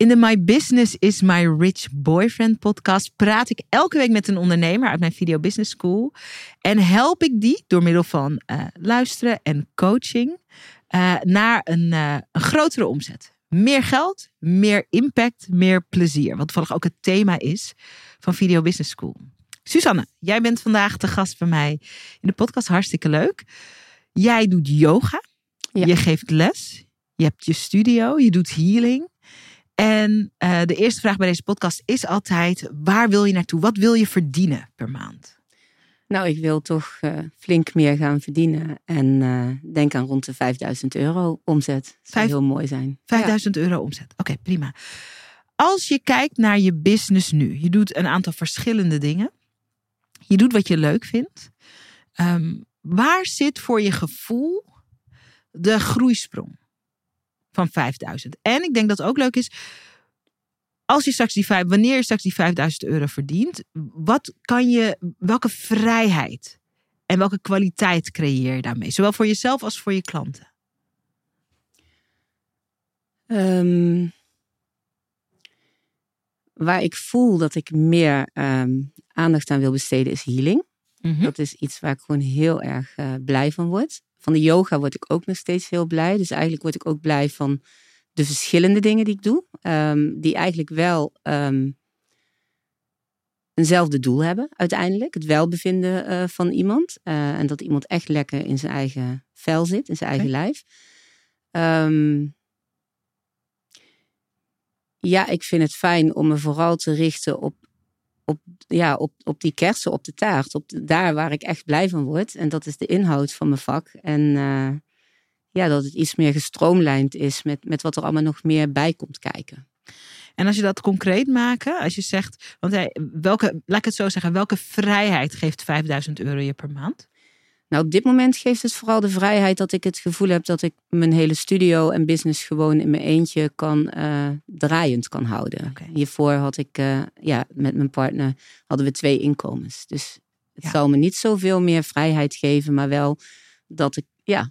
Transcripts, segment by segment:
In de My Business is My Rich Boyfriend podcast praat ik elke week met een ondernemer uit mijn Video Business School. En help ik die door middel van uh, luisteren en coaching uh, naar een, uh, een grotere omzet. Meer geld, meer impact, meer plezier. Wat toevallig ook het thema is van Video Business School. Susanne, jij bent vandaag de gast bij mij in de podcast. Hartstikke leuk. Jij doet yoga. Ja. Je geeft les. Je hebt je studio. Je doet healing. En uh, de eerste vraag bij deze podcast is altijd: waar wil je naartoe? Wat wil je verdienen per maand? Nou, ik wil toch uh, flink meer gaan verdienen. En uh, denk aan rond de 5000 euro omzet. Dat zou heel mooi zijn. 5000 ja. euro omzet. Oké, okay, prima. Als je kijkt naar je business nu, je doet een aantal verschillende dingen. Je doet wat je leuk vindt. Um, waar zit voor je gevoel de groeisprong van 5000? En ik denk dat het ook leuk is, als je straks die vijf, wanneer je straks die 5000 euro verdient, wat kan je, welke vrijheid en welke kwaliteit creëer je daarmee? Zowel voor jezelf als voor je klanten. Um, waar ik voel dat ik meer um, aandacht aan wil besteden is healing. Mm -hmm. Dat is iets waar ik gewoon heel erg uh, blij van word. Van de yoga word ik ook nog steeds heel blij. Dus eigenlijk word ik ook blij van de verschillende dingen die ik doe. Um, die eigenlijk wel um, eenzelfde doel hebben uiteindelijk. Het welbevinden uh, van iemand. Uh, en dat iemand echt lekker in zijn eigen vel zit, in zijn eigen lijf. Um, ja, ik vind het fijn om me vooral te richten op, op, ja, op, op die kersen op de taart. Op daar waar ik echt blij van word. En dat is de inhoud van mijn vak. En uh, ja, dat het iets meer gestroomlijnd is met, met wat er allemaal nog meer bij komt kijken. En als je dat concreet maken, als je zegt, want welke, laat ik het zo zeggen, welke vrijheid geeft 5000 euro je per maand? Nou, op dit moment geeft het vooral de vrijheid dat ik het gevoel heb dat ik mijn hele studio en business gewoon in mijn eentje kan uh, draaiend kan houden. Okay. Hiervoor had ik, uh, ja, met mijn partner hadden we twee inkomens. Dus het ja. zal me niet zoveel meer vrijheid geven, maar wel dat ik, ja,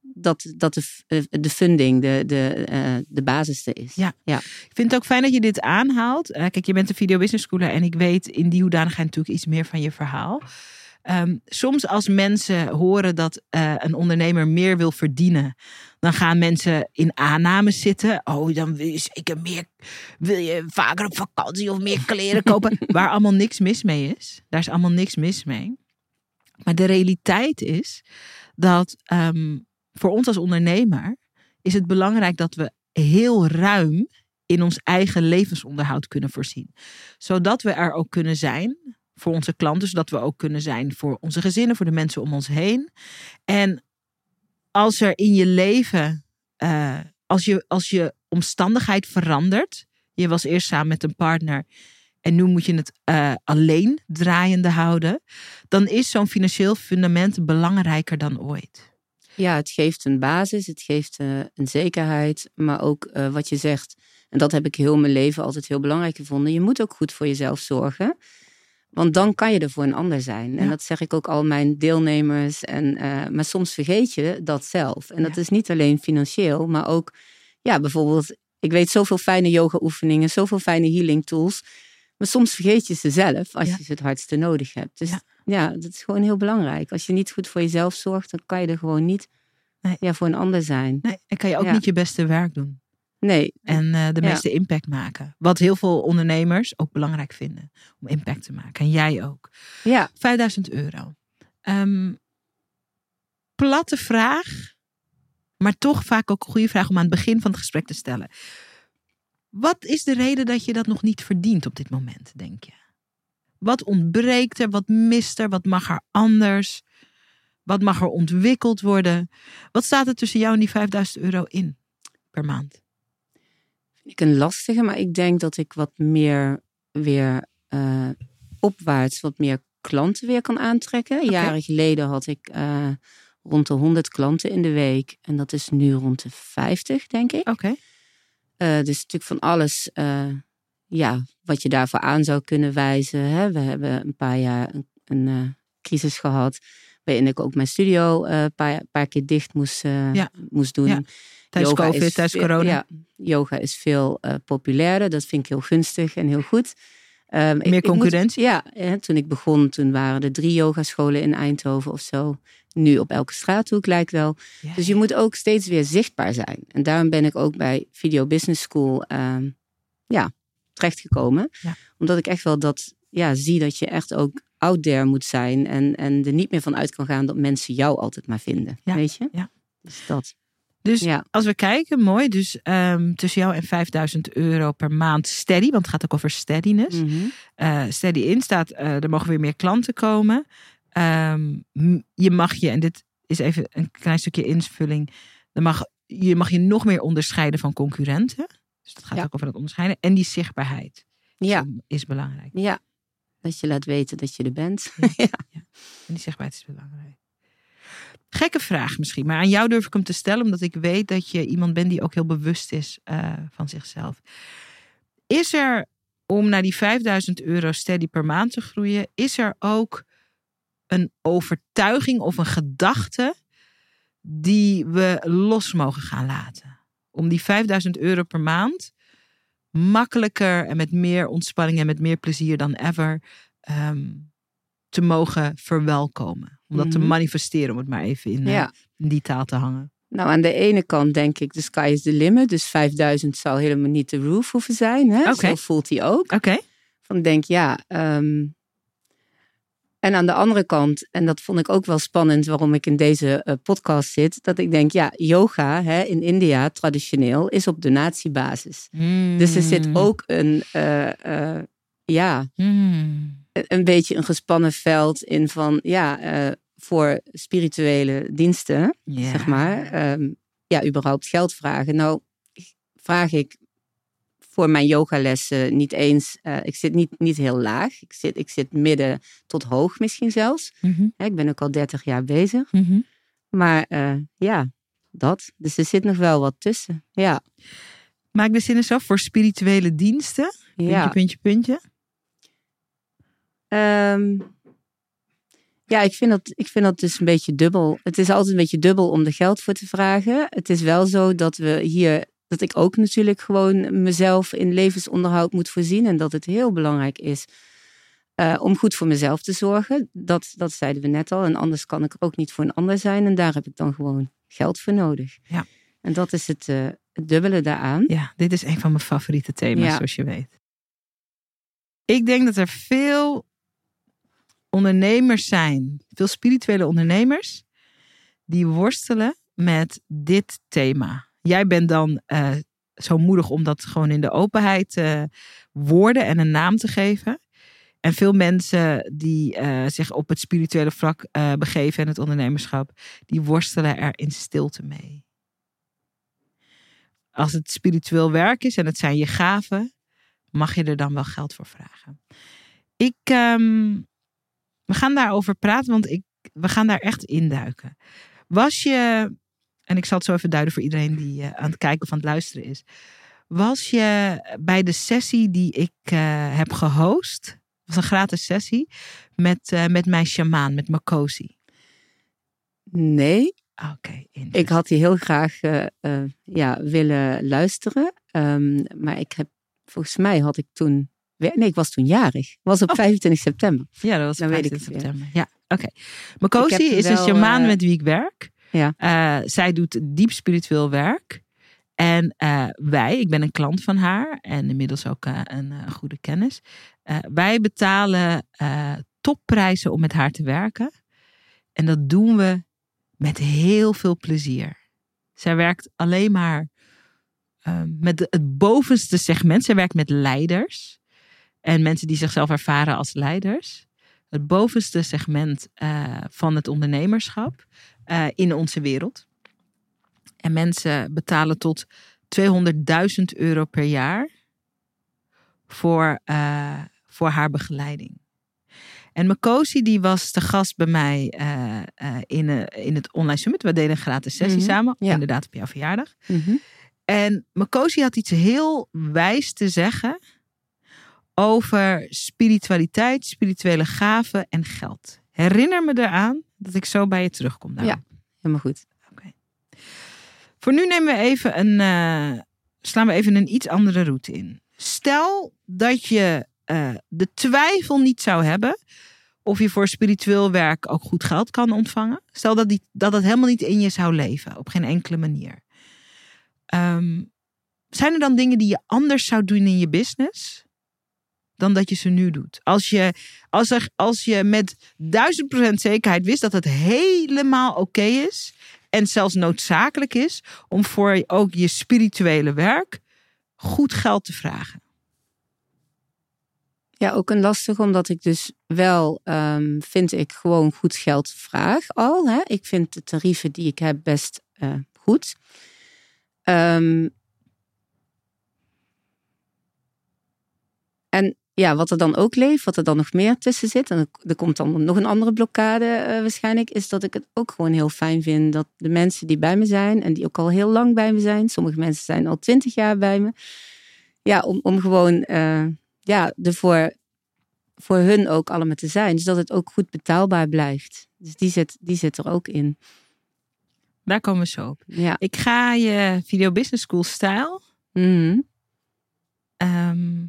dat, dat de, eh, de funding, de, de, uh, de basis er is. Ja. ja, ik vind het ook fijn dat je dit aanhaalt. Kijk, je bent een video business schooler en ik weet in die hoedanigheid natuurlijk iets meer van je verhaal. Um, soms als mensen horen dat uh, een ondernemer meer wil verdienen, dan gaan mensen in aannames zitten. Oh, dan wil je zeker meer, wil je vaker op vakantie of meer kleren kopen, waar allemaal niks mis mee is. Daar is allemaal niks mis mee. Maar de realiteit is dat um, voor ons als ondernemer is het belangrijk dat we heel ruim in ons eigen levensonderhoud kunnen voorzien. Zodat we er ook kunnen zijn voor onze klanten, zodat we ook kunnen zijn voor onze gezinnen, voor de mensen om ons heen. En als er in je leven, uh, als, je, als je omstandigheid verandert, je was eerst samen met een partner en nu moet je het uh, alleen draaiende houden, dan is zo'n financieel fundament belangrijker dan ooit. Ja, het geeft een basis, het geeft uh, een zekerheid, maar ook wat je zegt, en dat heb ik heel mijn leven altijd heel belangrijk gevonden, je moet ook goed voor jezelf zorgen. Want dan kan je er voor een ander zijn. Ja. En dat zeg ik ook al mijn deelnemers. En, uh, maar soms vergeet je dat zelf. En dat ja. is niet alleen financieel, maar ook, ja, bijvoorbeeld, ik weet zoveel fijne yoga-oefeningen, zoveel fijne healing tools. Maar soms vergeet je ze zelf als ja. je ze het hardste nodig hebt. Dus ja, dat is gewoon heel belangrijk. Als je niet goed voor jezelf zorgt, dan kan je er gewoon niet nee. ja, voor een ander zijn. Nee, en kan je ook niet je beste werk doen. Nee. En uh, de meeste ja. impact maken. Wat heel veel ondernemers ook belangrijk vinden. Om impact te maken. En jij ook. Ja. 5000 euro. Um, platte vraag. Maar toch vaak ook een goede vraag om aan het begin van het gesprek te stellen. Wat is de reden dat je dat nog niet verdient op dit moment, denk je? Wat ontbreekt er? Wat mist er? Wat mag er anders? Wat mag er ontwikkeld worden? Wat staat er tussen jou en die 5000 euro in per maand? Ik een lastige, maar ik denk dat ik wat meer weer uh, opwaarts, wat meer klanten weer kan aantrekken. Okay. Jaren geleden had ik uh, rond de 100 klanten in de week en dat is nu rond de 50, denk ik. Oké. Okay. Uh, dus natuurlijk van alles ja, wat je daarvoor aan zou kunnen wijzen. Hè? We hebben een paar jaar een, een crisis gehad waarin ik ook mijn studio een uh, paar, paar keer dicht moest, ja. moest doen. Ja. Tijdens Yoga COVID, is tijdens corona. Ja, yoga is veel uh, populairder. Dat vind ik heel gunstig en heel goed. Um, ik- Meer ik moet- concurrentie? ja, hè, toen ik begon, toen waren er drie yogascholen in Eindhoven of zo. Nu op elke straathoek lijkt wel. Ja. Dus je moet ook steeds weer zichtbaar zijn. En daarom ben ik ook bij Video Business School ehm, ja, terechtgekomen. Ja. Omdat ik echt wel dat ja, zie dat je echt ook out there moet zijn. En, en er niet meer van uit kan gaan dat mensen jou altijd maar vinden. Ja, Weet je? ja. Dus dat. Dus Ja. als we kijken, mooi. Dus ehm, tussen jou en 5000 euro per maand steady. Want het gaat ook over steadiness. Mhm. Eh, steady in staat, eh, er mogen weer meer klanten komen. Ehm, je mag je, en dit is even een klein stukje invulling. Dan mag, je mag je nog meer onderscheiden van concurrenten. Dus dat gaat Ja. ook over dat onderscheiden. En die zichtbaarheid Ja. is belangrijk. ja, dat je laat weten dat je er bent. En die zichtbaarheid is belangrijk. Gekke vraag misschien, maar aan jou durf ik hem te stellen, omdat ik weet dat je iemand bent die ook heel bewust is eh, van zichzelf. Is er, om naar die 5000 euro steady per maand te groeien, is er ook een overtuiging of een gedachte die we los mogen gaan laten? Om die 5000 euro per maand makkelijker en met meer ontspanning en met meer plezier dan ever ehm, te mogen verwelkomen. Om dat te Mhm. manifesteren, om het maar even in, eh, in die taal te hangen. Nou, aan de ene kant denk ik, de sky is the limit. Dus 5000 zou helemaal niet de roof hoeven zijn. Hè? Zo voelt hij ook. Oké. Van ik denk, ja. ehm, en aan de andere kant, en dat vond ik ook wel spannend waarom ik in deze eh, podcast zit. Dat ik denk, ja, yoga hè, in India traditioneel is op donatiebasis. Dus er zit ook een, eh, eh, ja, Mm. een beetje een gespannen veld in van, ja, voor spirituele diensten zeg maar, ehm, ja, überhaupt geld vragen. Nou, vraag ik voor mijn yogalessen niet eens, eh, ik zit niet, niet heel laag. Ik zit, ik zit midden tot hoog misschien zelfs. Mhm. Hè, ik ben ook al 30 jaar bezig. Mhm. Maar eh, ja, dat. Dus er zit nog wel wat tussen. Ja, Maak de zin eens af voor spirituele diensten. Puntje, ja. puntje, puntje. Ehm, ja, ik vind, dat, ik vind dat dus een beetje dubbel. Het is altijd een beetje dubbel om er geld voor te vragen. Het is wel zo dat we hier, dat ik ook natuurlijk gewoon mezelf in levensonderhoud moet voorzien. En dat het heel belangrijk is eh, om goed voor mezelf te zorgen. Dat, dat zeiden we net al. En anders kan ik er ook niet voor een ander zijn. En daar heb ik dan gewoon geld voor nodig. Ja. En dat is het, het dubbele daaraan. Ja, dit is een van mijn favoriete thema's, Ja. zoals je weet. Ik denk dat er veel ondernemers zijn, veel spirituele ondernemers, die worstelen met dit thema. Jij bent dan eh, zo moedig om dat gewoon in de openheid eh, woorden en een naam te geven. En veel mensen die eh, zich op het spirituele vlak eh, begeven en het ondernemerschap, die worstelen er in stilte mee. Als het spiritueel werk is en het zijn je gaven, mag je er dan wel geld voor vragen. Ik, ehm, we gaan daarover praten, want ik, we gaan daar echt induiken. Was je, en ik zal het zo even duiden voor iedereen die eh, aan het kijken of aan het luisteren is. Was je bij de sessie die ik eh, heb gehost, was een gratis sessie, met, eh, met mijn shamaan, met Makosi. Nee, Oké, Ik had die heel graag ja, willen luisteren. Ehm, maar ik heb, volgens mij had ik toen. Nee, ik was toen jarig. was op Oh. 25 september. Ja, dat was Dan weet 25 ik het weer. september. Ja, oké. Makosi is een shamaan met wie ik werk. Ja. Eh, zij doet diep spiritueel werk. En eh, wij, ik ben een klant van haar en inmiddels ook eh, een goede kennis. Wij betalen topprijzen om met haar te werken. En dat doen we met heel veel plezier. Zij werkt alleen maar eh, met het bovenste segment. Zij werkt met leiders en mensen die zichzelf ervaren als leiders. Het bovenste segment van het ondernemerschap eh, in onze wereld. En mensen betalen tot 200.000 euro per jaar voor, eh, voor haar begeleiding. En Makosi die was te gast bij mij eh, in, in het online summit. We deden een gratis sessie Mhm, samen, ja. inderdaad op jouw verjaardag. Mhm. En Makosi had iets heel wijs te zeggen over spiritualiteit, spirituele gaven en geld. Herinner me eraan dat ik zo bij je terugkom. Ja. Helemaal goed. Voor nu nemen we even een, eh, slaan we even een iets andere route in. Stel dat je eh, de twijfel niet zou hebben of je voor spiritueel werk ook goed geld kan ontvangen. Stel dat, die, dat het helemaal niet in je zou leven, op geen enkele manier. Ehm, zijn er dan dingen die je anders zou doen in je business dan dat je ze nu doet? Als je, als er, als je met duizend procent zekerheid wist dat het helemaal oké is en zelfs noodzakelijk is om voor ook je spirituele werk goed geld te vragen. Ja, ook een lastig, omdat ik dus wel, ehm, vind ik, gewoon goed geld vraag al. Hè? Ik vind de tarieven die ik heb best eh, goed. Ehm, en ja, wat er dan ook leeft, wat er dan nog meer tussen zit, en er komt dan nog een andere blokkade eh, waarschijnlijk, is dat ik het ook gewoon heel fijn vind dat de mensen die bij me zijn en die ook al heel lang bij me zijn, sommige mensen zijn al twintig jaar bij me, ja, om, om gewoon uh, ja, ervoor voor hun ook allemaal te zijn. Dus dat het ook goed betaalbaar blijft. Dus die zit, die zit er ook in. Daar komen we zo op. Ja. Ik ga je Video Business School stijl. Mhm. ehm,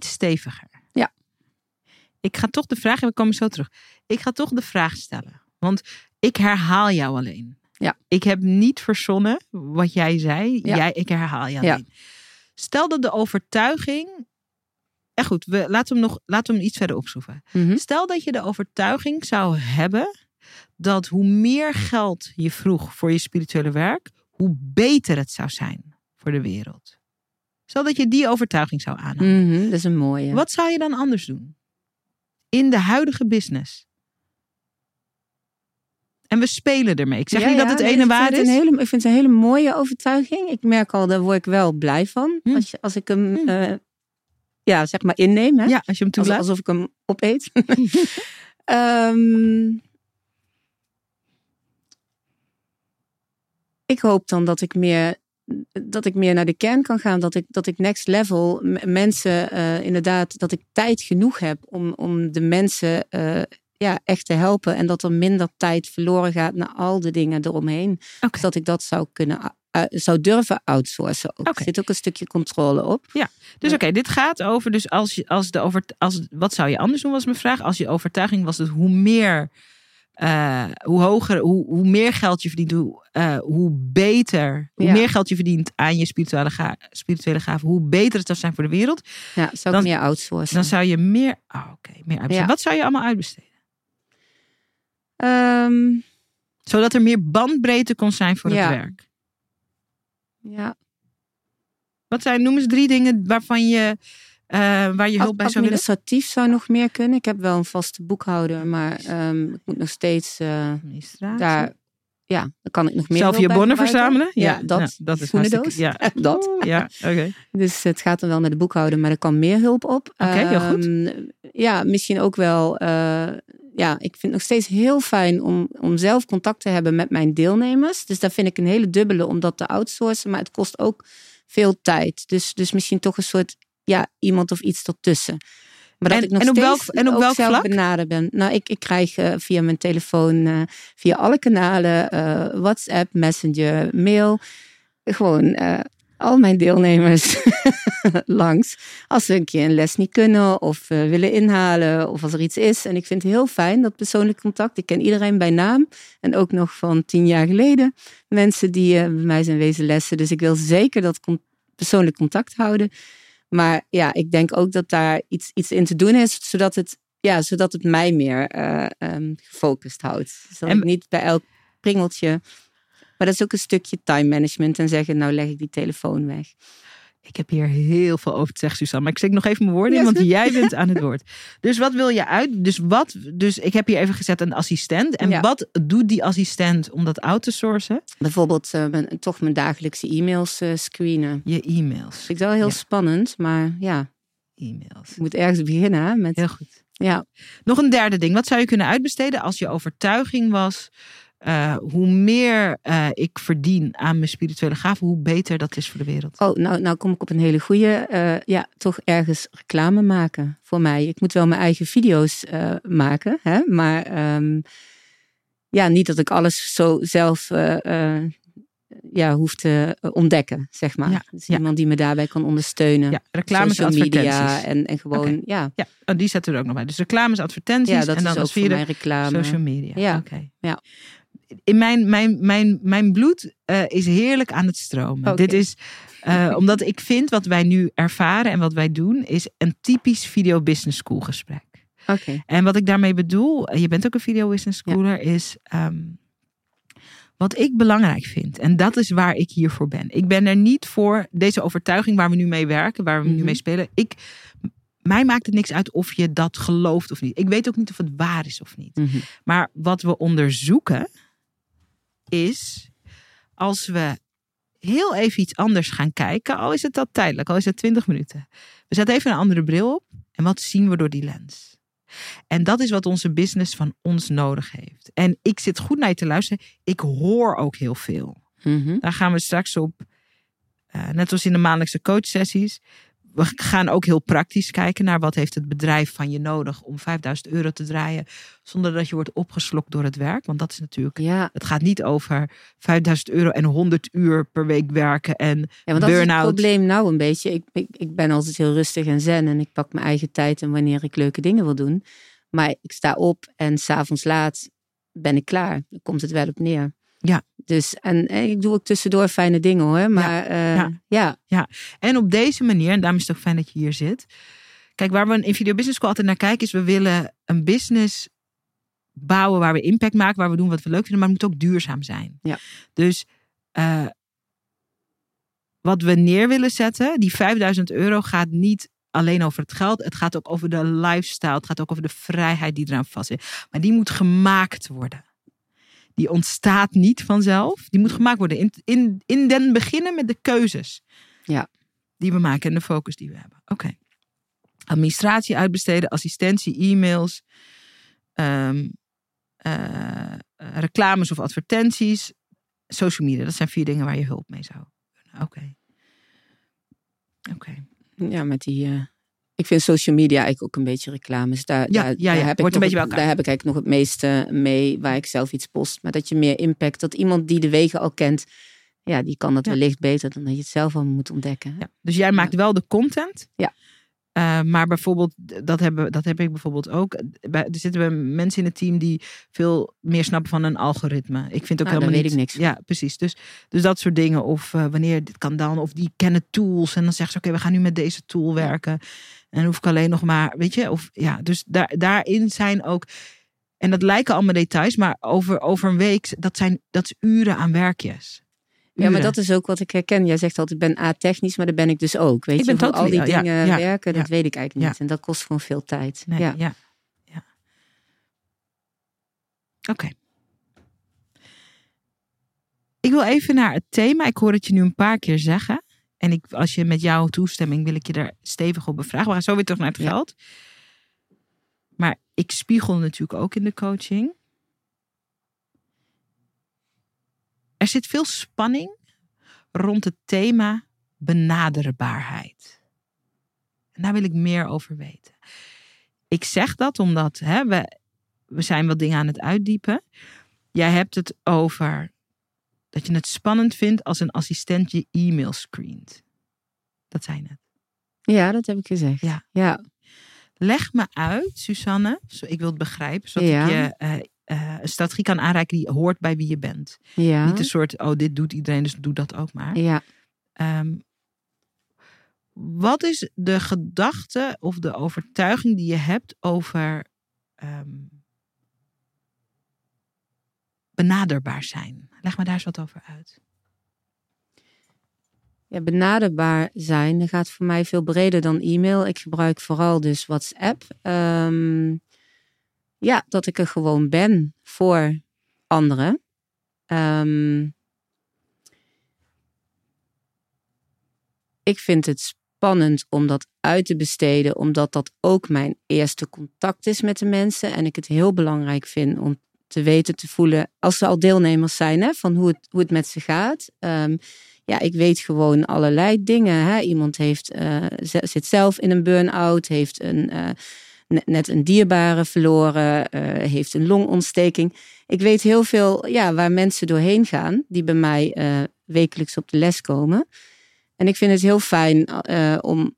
iets steviger. Ja. Ik ga toch de vraag, en we komen zo terug. Ik ga toch de vraag stellen. Want ik herhaal jou alleen. Ja. Ik heb niet verzonnen wat jij zei. Ja. Jij, ik herhaal jou Ja. alleen. Stel dat de overtuiging. En goed, we, laten, we hem nog, laten we hem iets verder opschroeven. Mhm. Stel dat je de overtuiging zou hebben dat hoe meer geld je vroeg voor je spirituele werk, hoe beter het zou zijn voor de wereld. Stel dat je die overtuiging zou aanhouden. Mhm, Dat is een mooie. Wat zou je dan anders doen? In de huidige business. En we spelen ermee. Ik zeg Ja, niet dat het ene waar is. Een hele, ik vind het een hele mooie overtuiging. Ik merk al, daar word ik wel blij van. Hm. Als, je, als ik hem, Hm. eh, ja, zeg maar inneem. Hè? Ja, als je hem Als- toelaat. alsof ik hem opeet. Ehm, ik hoop dan dat ik meer dat ik meer naar de kern kan gaan. Dat ik, dat ik next level mensen eh, inderdaad, dat ik tijd genoeg heb om, om de mensen eh, ja, echt te helpen. En dat er minder tijd verloren gaat naar al de dingen eromheen. Dus dat ik dat zou kunnen zou durven outsourcen. Ook. Er zit ook een stukje controle op. Dus oké, dit gaat over. Dus als je, als de over, als, wat zou je anders doen, was mijn vraag. Als je overtuiging was dat hoe meer, eh, hoe hoger, hoe, hoe meer geld je verdient, hoe, eh, hoe beter, hoe meer geld je verdient aan je spirituele, ga, spirituele gaven, hoe beter het zou zijn voor de wereld. Ja, zou Dan- ik meer outsourcen. Dan zou je meer, oh, oké, meer uitbesteden. Ja. Wat zou je allemaal uitbesteden? Ehm, Zodat er meer bandbreedte kon zijn voor Ja. het werk. ja, Wat zijn, noem eens drie dingen waarvan je, eh, waar je hulp bij zou willen? administratief zou nog meer kunnen. Ik heb wel een vaste boekhouder, maar ehm, ik moet nog steeds eh, Administratie. daar. Ja, dan kan ik nog meer. Zelf je bonnen verzamelen? Ja, dat. nou, dat is hartstikke- Ja, Dat. Ja, oké. Dus het gaat dan wel naar de boekhouder, maar er kan meer hulp op. Oké, heel goed. Ehm, ja, misschien ook wel. eh, ja, ik vind het nog steeds heel fijn om, om zelf contact te hebben met mijn deelnemers. Dus daar vind ik een hele dubbele om dat te outsourcen. Maar het kost ook veel tijd. Dus, dus misschien toch een soort ja, iemand of iets ertussen. Maar dat En- ik nog en op welk- en op welk zelf vlak? benaderd ben. Nou, ik, ik krijg eh, via mijn telefoon, eh, via alle kanalen, eh, WhatsApp, Messenger, mail. Gewoon al mijn deelnemers langs. Als ze een keer een les niet kunnen of willen inhalen of als er iets is. En ik vind het heel fijn, dat persoonlijk contact. Ik ken iedereen bij naam. En ook nog van tien jaar geleden. Mensen die bij mij zijn wezen lessen. Dus ik wil zeker dat con- persoonlijk contact houden. Maar ja, ik denk ook dat daar iets, iets in te doen is, zodat het, ja, zodat het mij meer eh, ehm, gefocust houdt. Dus dat En- ik niet bij elk pringeltje. Maar dat is ook een stukje time management en zeggen, nou leg ik die telefoon weg. Ik heb hier heel veel over te zeggen, Suzanne. Maar ik steek nog even mijn woorden in, want jij bent aan het woord. Dus wat wil je uit? Dus, wat, dus ik heb hier even gezet een assistent. En Ja. wat doet die assistent om dat out te sourcen? Bijvoorbeeld eh, mijn, toch mijn dagelijkse e-mails eh, screenen. Je e-mails. Vind ik wel heel Ja. spannend, maar ja, E-mails. ik moet ergens beginnen. hè, Met, Heel goed. ja, Nog een derde ding. Wat zou je kunnen uitbesteden als je overtuiging was eh, hoe meer eh, ik verdien aan mijn spirituele gaven, hoe beter dat is voor de wereld. Oh, nou, nou kom ik op een hele goede, eh, ja, toch ergens reclame maken voor mij. Ik moet wel mijn eigen video's maken, hè? maar ehm, ja, niet dat ik alles zo zelf ja, hoef te ontdekken, zeg maar. Ja, dus ja. iemand die me daarbij kan ondersteunen. Ja, reclames, Social media en, en gewoon, ja, Ja, oh, die zetten we er ook nog bij. Dus reclames, advertenties ja, dat en dan is ook als voor vierde mij reclame. social media. Ja, Oké. ja. In mijn, mijn, mijn, mijn bloed eh, is heerlijk aan het stromen. Dit is eh, omdat ik vind wat wij nu ervaren en wat wij doen, is een typisch video business school gesprek. Oké, En wat ik daarmee bedoel, je bent ook een video business schooler, is ehm, wat ik belangrijk vind. En dat is waar ik hiervoor ben. Ik ben er niet voor deze overtuiging waar we nu mee werken, waar we nu Mhm. mee spelen. Ik, mij maakt het niks uit of je dat gelooft of niet. Ik weet ook niet of het waar is of niet. Mhm. Maar wat we onderzoeken is als we heel even iets anders gaan kijken, al is het dat tijdelijk, al is het 20 minuten. We zetten even een andere bril op en wat zien we door die lens? En dat is wat onze business van ons nodig heeft. En ik zit goed naar je te luisteren. Ik hoor ook heel veel. Mhm. Daar gaan we straks op, eh, net als in de maandelijkse coachsessies. We gaan ook heel praktisch kijken naar wat heeft het bedrijf van je nodig om 5000 euro te draaien. Zonder dat je wordt opgeslokt door het werk. Want dat is natuurlijk, ja. het gaat niet over 5000 euro en 100 uur per week werken. En Ja, want dat is het Burn-out. probleem nou een beetje. Ik, ik, ik ben altijd heel rustig en zen en ik pak mijn eigen tijd en wanneer ik leuke dingen wil doen. Maar ik sta op en s'avonds laat ben ik klaar. Dan komt het wel op neer. Ja. Dus, en, en ik doe ook tussendoor fijne dingen hoor. Maar eh, ja. ja. En op deze manier, en daarom is het ook fijn dat je hier zit. Kijk, waar we in Video Business School altijd naar kijken, is we willen een business bouwen waar we impact maken, waar we doen wat we leuk vinden, maar het moet ook duurzaam zijn. Ja. Dus eh, wat we neer willen zetten, die 5000 euro gaat niet alleen over het geld. Het gaat ook over de lifestyle. Het gaat ook over de vrijheid die eraan vast zit. Maar die moet gemaakt worden. Die ontstaat niet vanzelf. Die moet gemaakt worden. In, in, in den beginnen met de keuzes. Ja. Die we maken en de focus die we hebben. Oké. Administratie uitbesteden, assistentie, e-mails, ehm, eh, reclames of advertenties, social media. Dat zijn vier dingen waar je hulp mee zou kunnen. Oké. Oké. ja, met die. eh, ik vind social media eigenlijk ook een beetje reclames. Daar, Ja, daar, ja, ja. daar heb ik een nog beetje bij het- elkaar. Daar heb ik eigenlijk nog het meeste mee waar ik zelf iets post. Maar dat je meer impact, dat iemand die de wegen al kent, ja, die kan dat Ja. wellicht beter dan dat je het zelf allemaal moet ontdekken. Ja. Dus jij maakt wel de content. Ja. Eh, maar bijvoorbeeld, dat, hebben, dat heb ik bijvoorbeeld ook. Bij, er zitten we mensen in het team die veel meer snappen van een algoritme. Ik vind ook Nou, helemaal weet niet. ik niks. Ja, precies. Dus, dus dat soort dingen. Of eh, wanneer dit kan dan. Of die kennen tools. En dan zeggen ze: Oké, we gaan nu met deze tool werken. En dan hoef ik alleen nog maar. Weet je, of ja. Dus daar, daarin zijn ook. En dat lijken allemaal details. Maar over, over een week, dat, zijn, dat is uren aan werkjes. Ja, maar dat is ook wat ik herken. Jij zegt altijd, ik ben a-technisch, maar dat ben ik dus ook. Weet Ik je, ben al die ja, dingen ja, werken, dat weet ik eigenlijk niet. En dat kost gewoon veel tijd. Nee, ja. ja. ja. Oké. Ik wil even naar het thema. Ik hoor het je nu een paar keer zeggen. En ik, als je met jouw toestemming wil ik je daar stevig op bevragen. We gaan zo weer terug naar het Ja. geld. Maar ik spiegel natuurlijk ook in de coaching. Er zit veel spanning rond het thema benaderbaarheid. En daar wil ik meer over weten. Ik zeg dat omdat hè, we, we zijn wat dingen aan het uitdiepen. Jij hebt het over dat je het spannend vindt als een assistent je e-mail screent. Dat zijn het. Ja, dat heb ik gezegd. Ja. ja. Leg me uit, Susanne, zo, ik wil het begrijpen, zodat Ja. ik je eh, eh, een strategie kan aanreiken die hoort bij wie je bent. Ja. Niet een soort, oh, dit doet iedereen, dus doe dat ook maar. ja. Ehm, wat is de gedachte of de overtuiging die je hebt over ehm, benaderbaar zijn? Leg me daar eens wat over uit. Ja, benaderbaar zijn, gaat voor mij veel breder dan e-mail. Ik gebruik vooral dus WhatsApp. Ehm, ja, dat ik er gewoon ben voor anderen. Ehm, ik vind het spannend om dat uit te besteden, omdat dat ook mijn eerste contact is met de mensen. En ik het heel belangrijk vind om te weten, te voelen, als ze al deelnemers zijn, hè, van hoe het, hoe het met ze gaat. Ehm, ja, ik weet gewoon allerlei dingen. Hè. Iemand heeft, uh, zit zelf in een burn-out, heeft een, uh, net een dierbare verloren, uh, heeft een longontsteking. Ik weet heel veel ja, waar mensen doorheen gaan, die bij mij wekelijks op de les komen. En ik vind het heel fijn om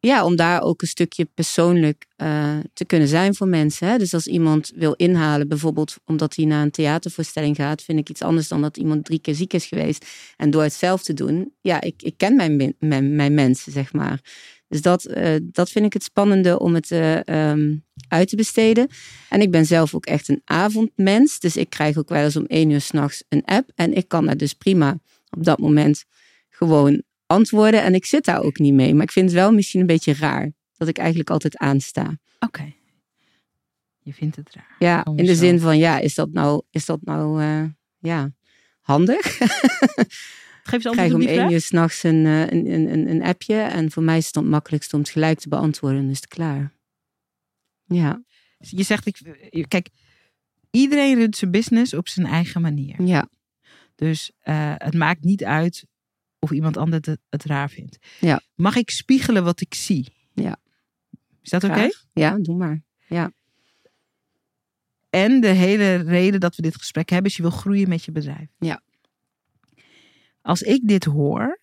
ja, om daar ook een stukje persoonlijk uh, te kunnen zijn voor mensen. Hè? Dus als iemand wil inhalen, bijvoorbeeld omdat hij naar een theatervoorstelling gaat, vind ik iets anders dan dat iemand drie keer ziek is geweest. En door het zelf te doen, ja, ik, ik ken mijn, mijn, mijn mensen, zeg maar. Dus dat, uh, dat vind ik het spannende om het uh, um, uit te besteden. En ik ben zelf ook echt een avondmens. Dus ik krijg ook wel eens om één uur s'nachts een app. En ik kan daar dus prima op dat moment gewoon antwoorden. En ik zit daar ook niet mee. Maar ik vind het wel misschien een beetje raar dat ik eigenlijk altijd aansta. Oké. Je vindt het raar. Ja, in de zin van ja, is dat nou, is dat nou uh, ja, handig? Geef ze krijg om één uur s'nachts een, een, een, een appje. En voor mij is het dan het makkelijkst om het gelijk te beantwoorden. Is het klaar. Ja. Je zegt, ik, kijk, iedereen runt zijn business op zijn eigen manier. Ja. Dus uh, het maakt niet uit of iemand anders het, het, raar vindt. Ja. Mag ik spiegelen wat ik zie? Ja. Is dat oké? Okay? Ja, doe maar. Ja. En de hele reden dat we dit gesprek hebben is je wil groeien met je bedrijf. Ja. Als ik dit hoor,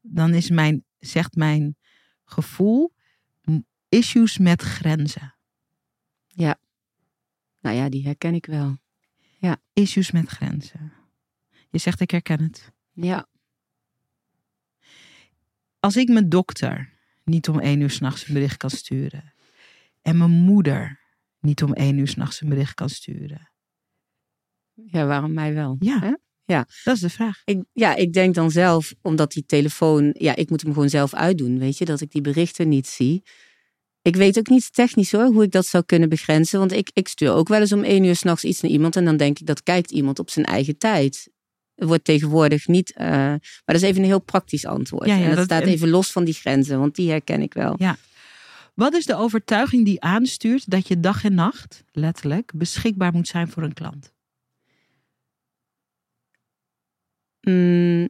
dan is mijn, zegt mijn gevoel, issues met grenzen. Ja. Nou ja, die herken ik wel. Ja. Issues met grenzen. Je zegt ik herken het. Ja. Als ik mijn dokter niet om één uur s'nachts een bericht kan sturen. En mijn moeder niet om één uur s'nachts een bericht kan sturen. Ja, waarom mij wel? Ja. Hè? Ja, dat is de vraag. Ik, ja, ik denk dan zelf, omdat die telefoon, ja, ik moet hem gewoon zelf uitdoen, weet je, dat ik die berichten niet zie. Ik weet ook niet technisch hoor, hoe ik dat zou kunnen begrenzen. Want ik, ik stuur ook wel eens om één uur s'nachts iets naar iemand en dan denk ik dat kijkt iemand op zijn eigen tijd wordt tegenwoordig niet. Uh, maar dat is even een heel praktisch antwoord. Ja, ja, en dat, dat staat en- even los van die grenzen, want die herken ik wel. Ja. Wat is de overtuiging die aanstuurt dat je dag en nacht, letterlijk, beschikbaar moet zijn voor een klant? Mm,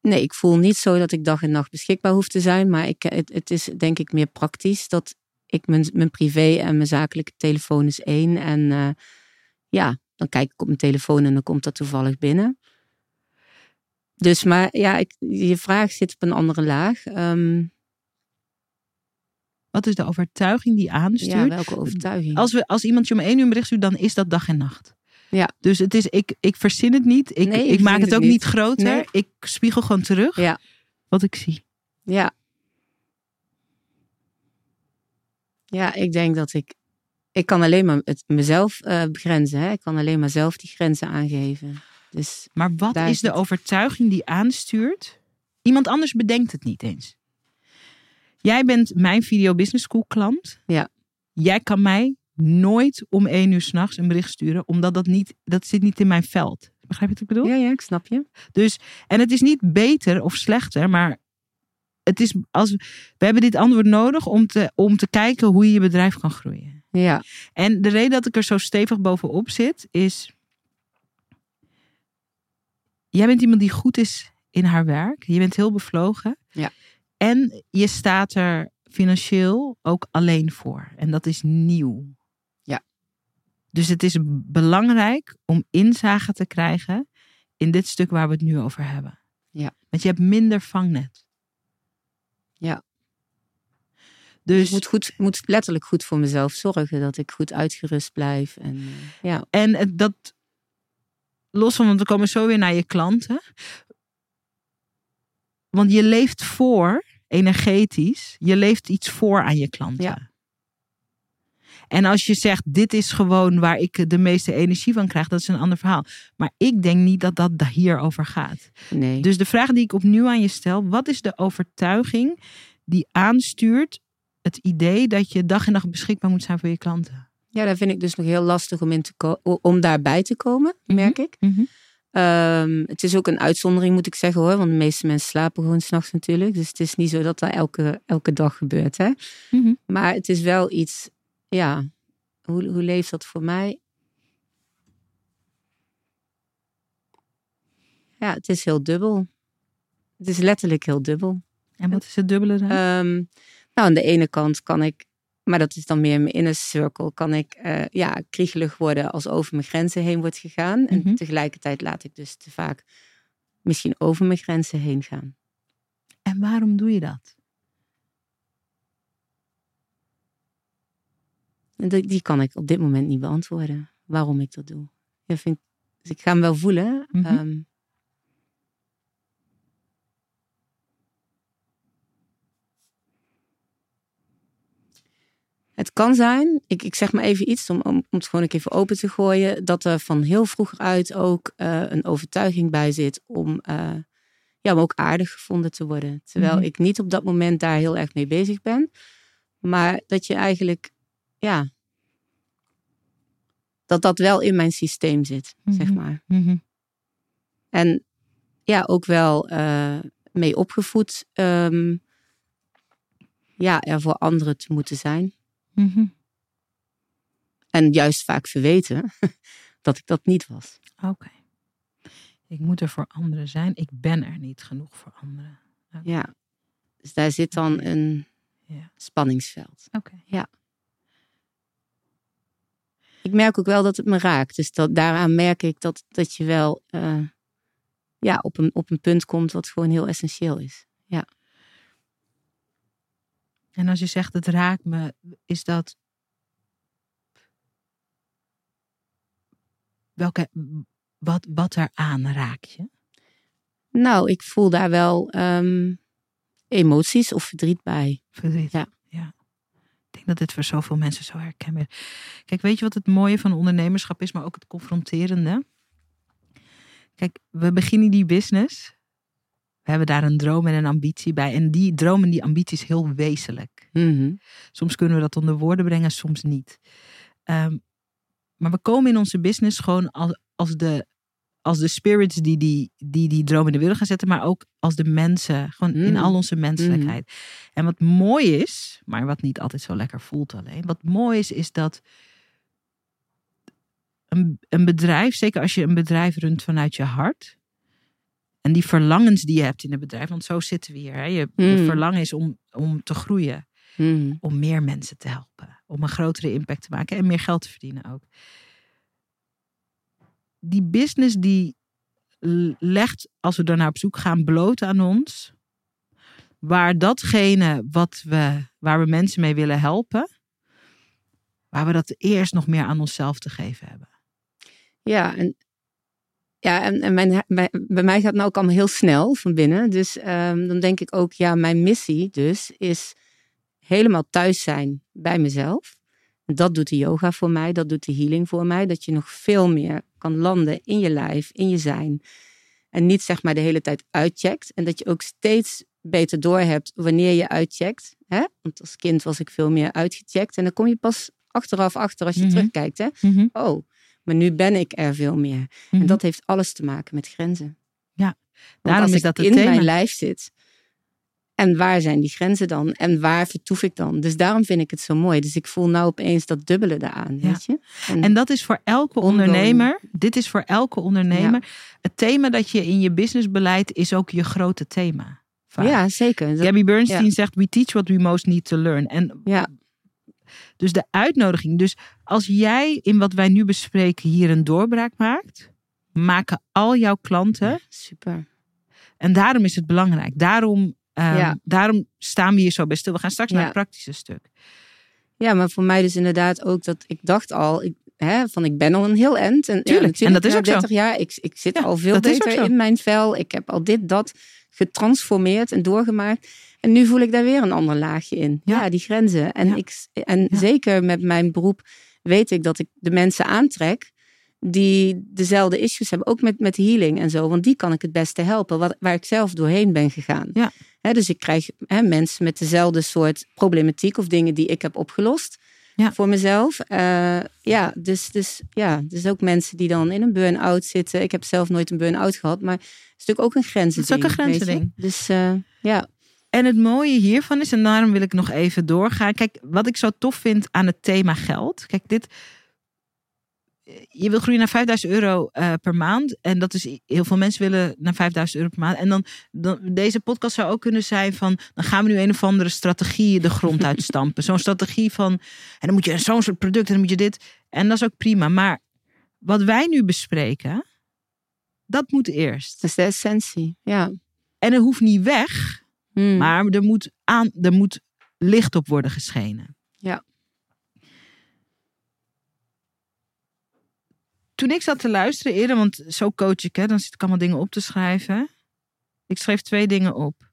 nee, ik voel niet zo dat ik dag en nacht beschikbaar hoef te zijn. Maar ik, het, het is denk ik meer praktisch dat ik mijn, mijn privé en mijn zakelijke telefoon is één. En uh, ja, dan kijk ik op mijn telefoon en dan komt dat toevallig binnen. Dus, maar ja, ik, je vraag zit op een andere laag. Um, Wat is de overtuiging die aanstuurt? ja, welke overtuiging? Als, we, als iemand je om één uur een bericht stuurt, dan is dat dag en nacht. Ja. Dus het is, ik, ik verzin het niet. Ik, Nee, ik maak het ook niet, niet. groter. Nee. Ik spiegel gewoon terug Ja. wat ik zie. Ja. Ja, ik denk dat ik. Ik kan alleen maar het mezelf uh, begrenzen. Hè? Ik kan alleen maar zelf die grenzen aangeven. Dus Maar wat is de overtuiging die aanstuurt? Iemand anders bedenkt het niet eens. Jij bent mijn Video Business School klant. Ja. Jij kan mij nooit om één uur s'nachts een bericht sturen, omdat dat niet, dat zit niet in mijn veld. Begrijp je wat ik bedoel? ja, ja, ik snap je. Dus, en het is niet beter of slechter, maar het is als we hebben dit antwoord nodig om te, om te kijken hoe je je bedrijf kan groeien. Ja, En de reden dat ik er zo stevig bovenop zit, is. Jij bent iemand die goed is in haar werk. Je bent heel bevlogen. Ja. En je staat er financieel ook alleen voor. En dat is nieuw. Ja. Dus het is belangrijk om inzage te krijgen in dit stuk waar we het nu over hebben. Ja. Want je hebt minder vangnet. Ja. Dus ik moet, goed, moet letterlijk goed voor mezelf zorgen. Dat ik goed uitgerust blijf. En, uh, ja. En dat, los van, want we komen zo weer naar je klanten. Want je leeft voor, energetisch, je leeft iets voor aan je klanten. Ja. En als je zegt, dit is gewoon waar ik de meeste energie van krijg, dat is een ander verhaal. Maar ik denk niet dat dat hierover gaat. Nee. Dus de vraag die ik opnieuw aan je stel, wat is de overtuiging die aanstuurt het idee dat je dag en nacht beschikbaar moet zijn voor je klanten? Ja, daar vind ik dus nog heel lastig om, in te om daarbij te komen, merk ik. Ehm, het is ook een uitzondering, moet ik zeggen hoor. Want de meeste mensen slapen gewoon s'nachts natuurlijk. Dus het is niet zo dat dat elke, elke dag gebeurt. Hè? Mhm. Maar het is wel iets, ja, hoe, hoe leeft dat voor mij? Ja, het is heel dubbel. Het is letterlijk heel dubbel. En wat is het dubbele dan? Ehm, nou, aan de ene kant kan ik, maar dat is dan meer mijn inner circle, kan ik uh, ja, kriegelig worden als over mijn grenzen heen wordt gegaan. En Mhm. tegelijkertijd laat ik dus te vaak misschien over mijn grenzen heen gaan. en waarom doe je dat? Die, kan ik op dit moment niet beantwoorden, waarom ik dat doe. Ja, vind, ik- dus ik ga hem wel voelen. Mhm. Ehm, Het kan zijn, ik, ik zeg maar even iets om, om, om het gewoon ook even open te gooien, dat er van heel vroeg uit ook eh, een overtuiging bij zit om, eh, ja, om ook aardig gevonden te worden. Terwijl Mhm. ik niet op dat moment daar heel erg mee bezig ben. Maar dat je eigenlijk, ja, dat dat wel in mijn systeem zit, zeg Mhm. maar. Mhm. En ja, ook wel eh, mee opgevoed, ehm, ja, er voor anderen te moeten zijn. Mhm. En juist vaak verweten dat ik dat niet was. Oké. Ik moet er voor anderen zijn. Ik ben er niet genoeg voor anderen. Ja. Dus daar zit dan een Ja. spanningsveld. Oké. Ik merk ook wel dat het me raakt. Dus dat, daaraan merk ik dat, dat je wel eh, ja, op, een, op een punt komt wat gewoon heel essentieel is. En als je zegt het raakt me, is dat. Welke, wat, wat eraan raak je? Nou, ik voel daar wel ehm, emoties of verdriet bij. Verdriet. Ja. ja. Ik denk dat dit voor zoveel mensen zo herkenbaar is. Kijk, weet je wat het mooie van ondernemerschap is, maar ook het confronterende? Kijk, we beginnen die business. We hebben daar een droom en een ambitie bij. En die droom en die ambitie is heel wezenlijk. Mhm. Soms kunnen we dat onder woorden brengen, soms niet. Ehm, maar we komen in onze business gewoon als, als, de, als de spirits die die, die die droom in de wereld gaan zetten, maar ook als de mensen, gewoon in Mm. al onze menselijkheid. En wat mooi is, maar wat niet altijd zo lekker voelt alleen, wat mooi is, is dat een, een bedrijf, zeker als je een bedrijf runt vanuit je hart, en die verlangens die je hebt in het bedrijf, want zo zitten we hier. Hè? Je, je Mm. verlangen is om, om te groeien Mhm. om meer mensen te helpen. Om een grotere impact te maken en meer geld te verdienen ook. Die business die legt, als we daarnaar op zoek gaan, bloot aan ons. Waar datgene wat we, waar we mensen mee willen helpen, waar we dat eerst nog meer aan onszelf te geven hebben. Ja, en, ja, en, en mijn, bij, bij mij gaat het nou ook allemaal heel snel van binnen. Dus ehm, dan denk ik ook, ja, mijn missie dus is helemaal thuis zijn bij mezelf. Dat doet de yoga voor mij, dat doet de healing voor mij. Dat je nog veel meer kan landen in je lijf, in je zijn. En niet zeg maar de hele tijd uitcheckt. En dat je ook steeds beter doorhebt wanneer je uitcheckt. Hè? Want als kind was ik veel meer uitgecheckt. En dan kom je pas achteraf achter als je Mhm. terugkijkt. Hè? Oh, maar nu ben ik er veel meer. En Mhm. dat heeft alles te maken met grenzen. Ja, daarom als is dat het in thema. mijn lijf zit. En waar zijn die grenzen dan? En waar vertoef ik dan? Dus daarom vind ik het zo mooi. Dus ik voel nou opeens dat dubbele daaraan, Ja. weet je? En dat is voor elke ondernemer. Dit is voor elke ondernemer. Het thema dat je in je businessbeleid is ook je grote thema. Vaak. ja, zeker. Dat- Gabby Bernstein ja. zegt: We teach what we most need to learn. En ja, dus de uitnodiging. Dus als jij in wat wij nu bespreken hier een doorbraak maakt, maken al jouw klanten. super. En daarom is het belangrijk. Daarom, ehm, Ja. daarom staan we hier zo bij stil. We gaan straks naar het praktische stuk. Ja, maar voor mij dus inderdaad ook dat ik dacht al, ik, hè, van ik ben al een heel end. En, Tuurlijk, en dat is ook zo. 30 jaar, ik, ik zit al veel beter zo. in mijn vel. Ik heb al dit, dat getransformeerd en doorgemaakt. En nu voel ik daar weer een ander laagje in. Ja. Ja, die grenzen. En, Ja. ik, en zeker met mijn beroep weet ik dat ik de mensen aantrek die dezelfde issues hebben. Ook met, met healing en zo. Want die kan ik het beste helpen. Wat, waar ik zelf doorheen ben gegaan. Ja. Dus ik krijg mensen met dezelfde soort problematiek of dingen die ik heb opgelost. Ja. Voor mezelf. Eh, ja, dus, dus, ja, dus ook mensen die dan in een burn-out zitten. Ik heb zelf nooit een burn-out gehad, maar het is natuurlijk ook een grensending. Het is ook een grensending. Dus eh, ja, En het mooie hiervan is, en daarom wil ik nog even doorgaan. Kijk, wat ik zo tof vind aan het thema geld. Kijk, dit. Je wil groeien naar 5000 euro eh, per maand. En dat is heel veel mensen willen naar 5000 euro per maand. En dan, dan deze podcast zou ook kunnen zijn van. Dan gaan we nu een of andere strategie de grond uitstampen. Zo'n strategie van. En dan moet je zo'n soort product en dan moet je dit. En dat is ook prima. Maar wat wij nu bespreken. Dat moet eerst. Dat is de essentie, ja. En het hoeft niet weg. Hmm. Maar er moet, aan, er moet licht op worden geschenen. Ja. Toen ik zat te luisteren eerder, want zo coach ik, hè, dan zit ik allemaal dingen op te schrijven. Ik schreef twee dingen op.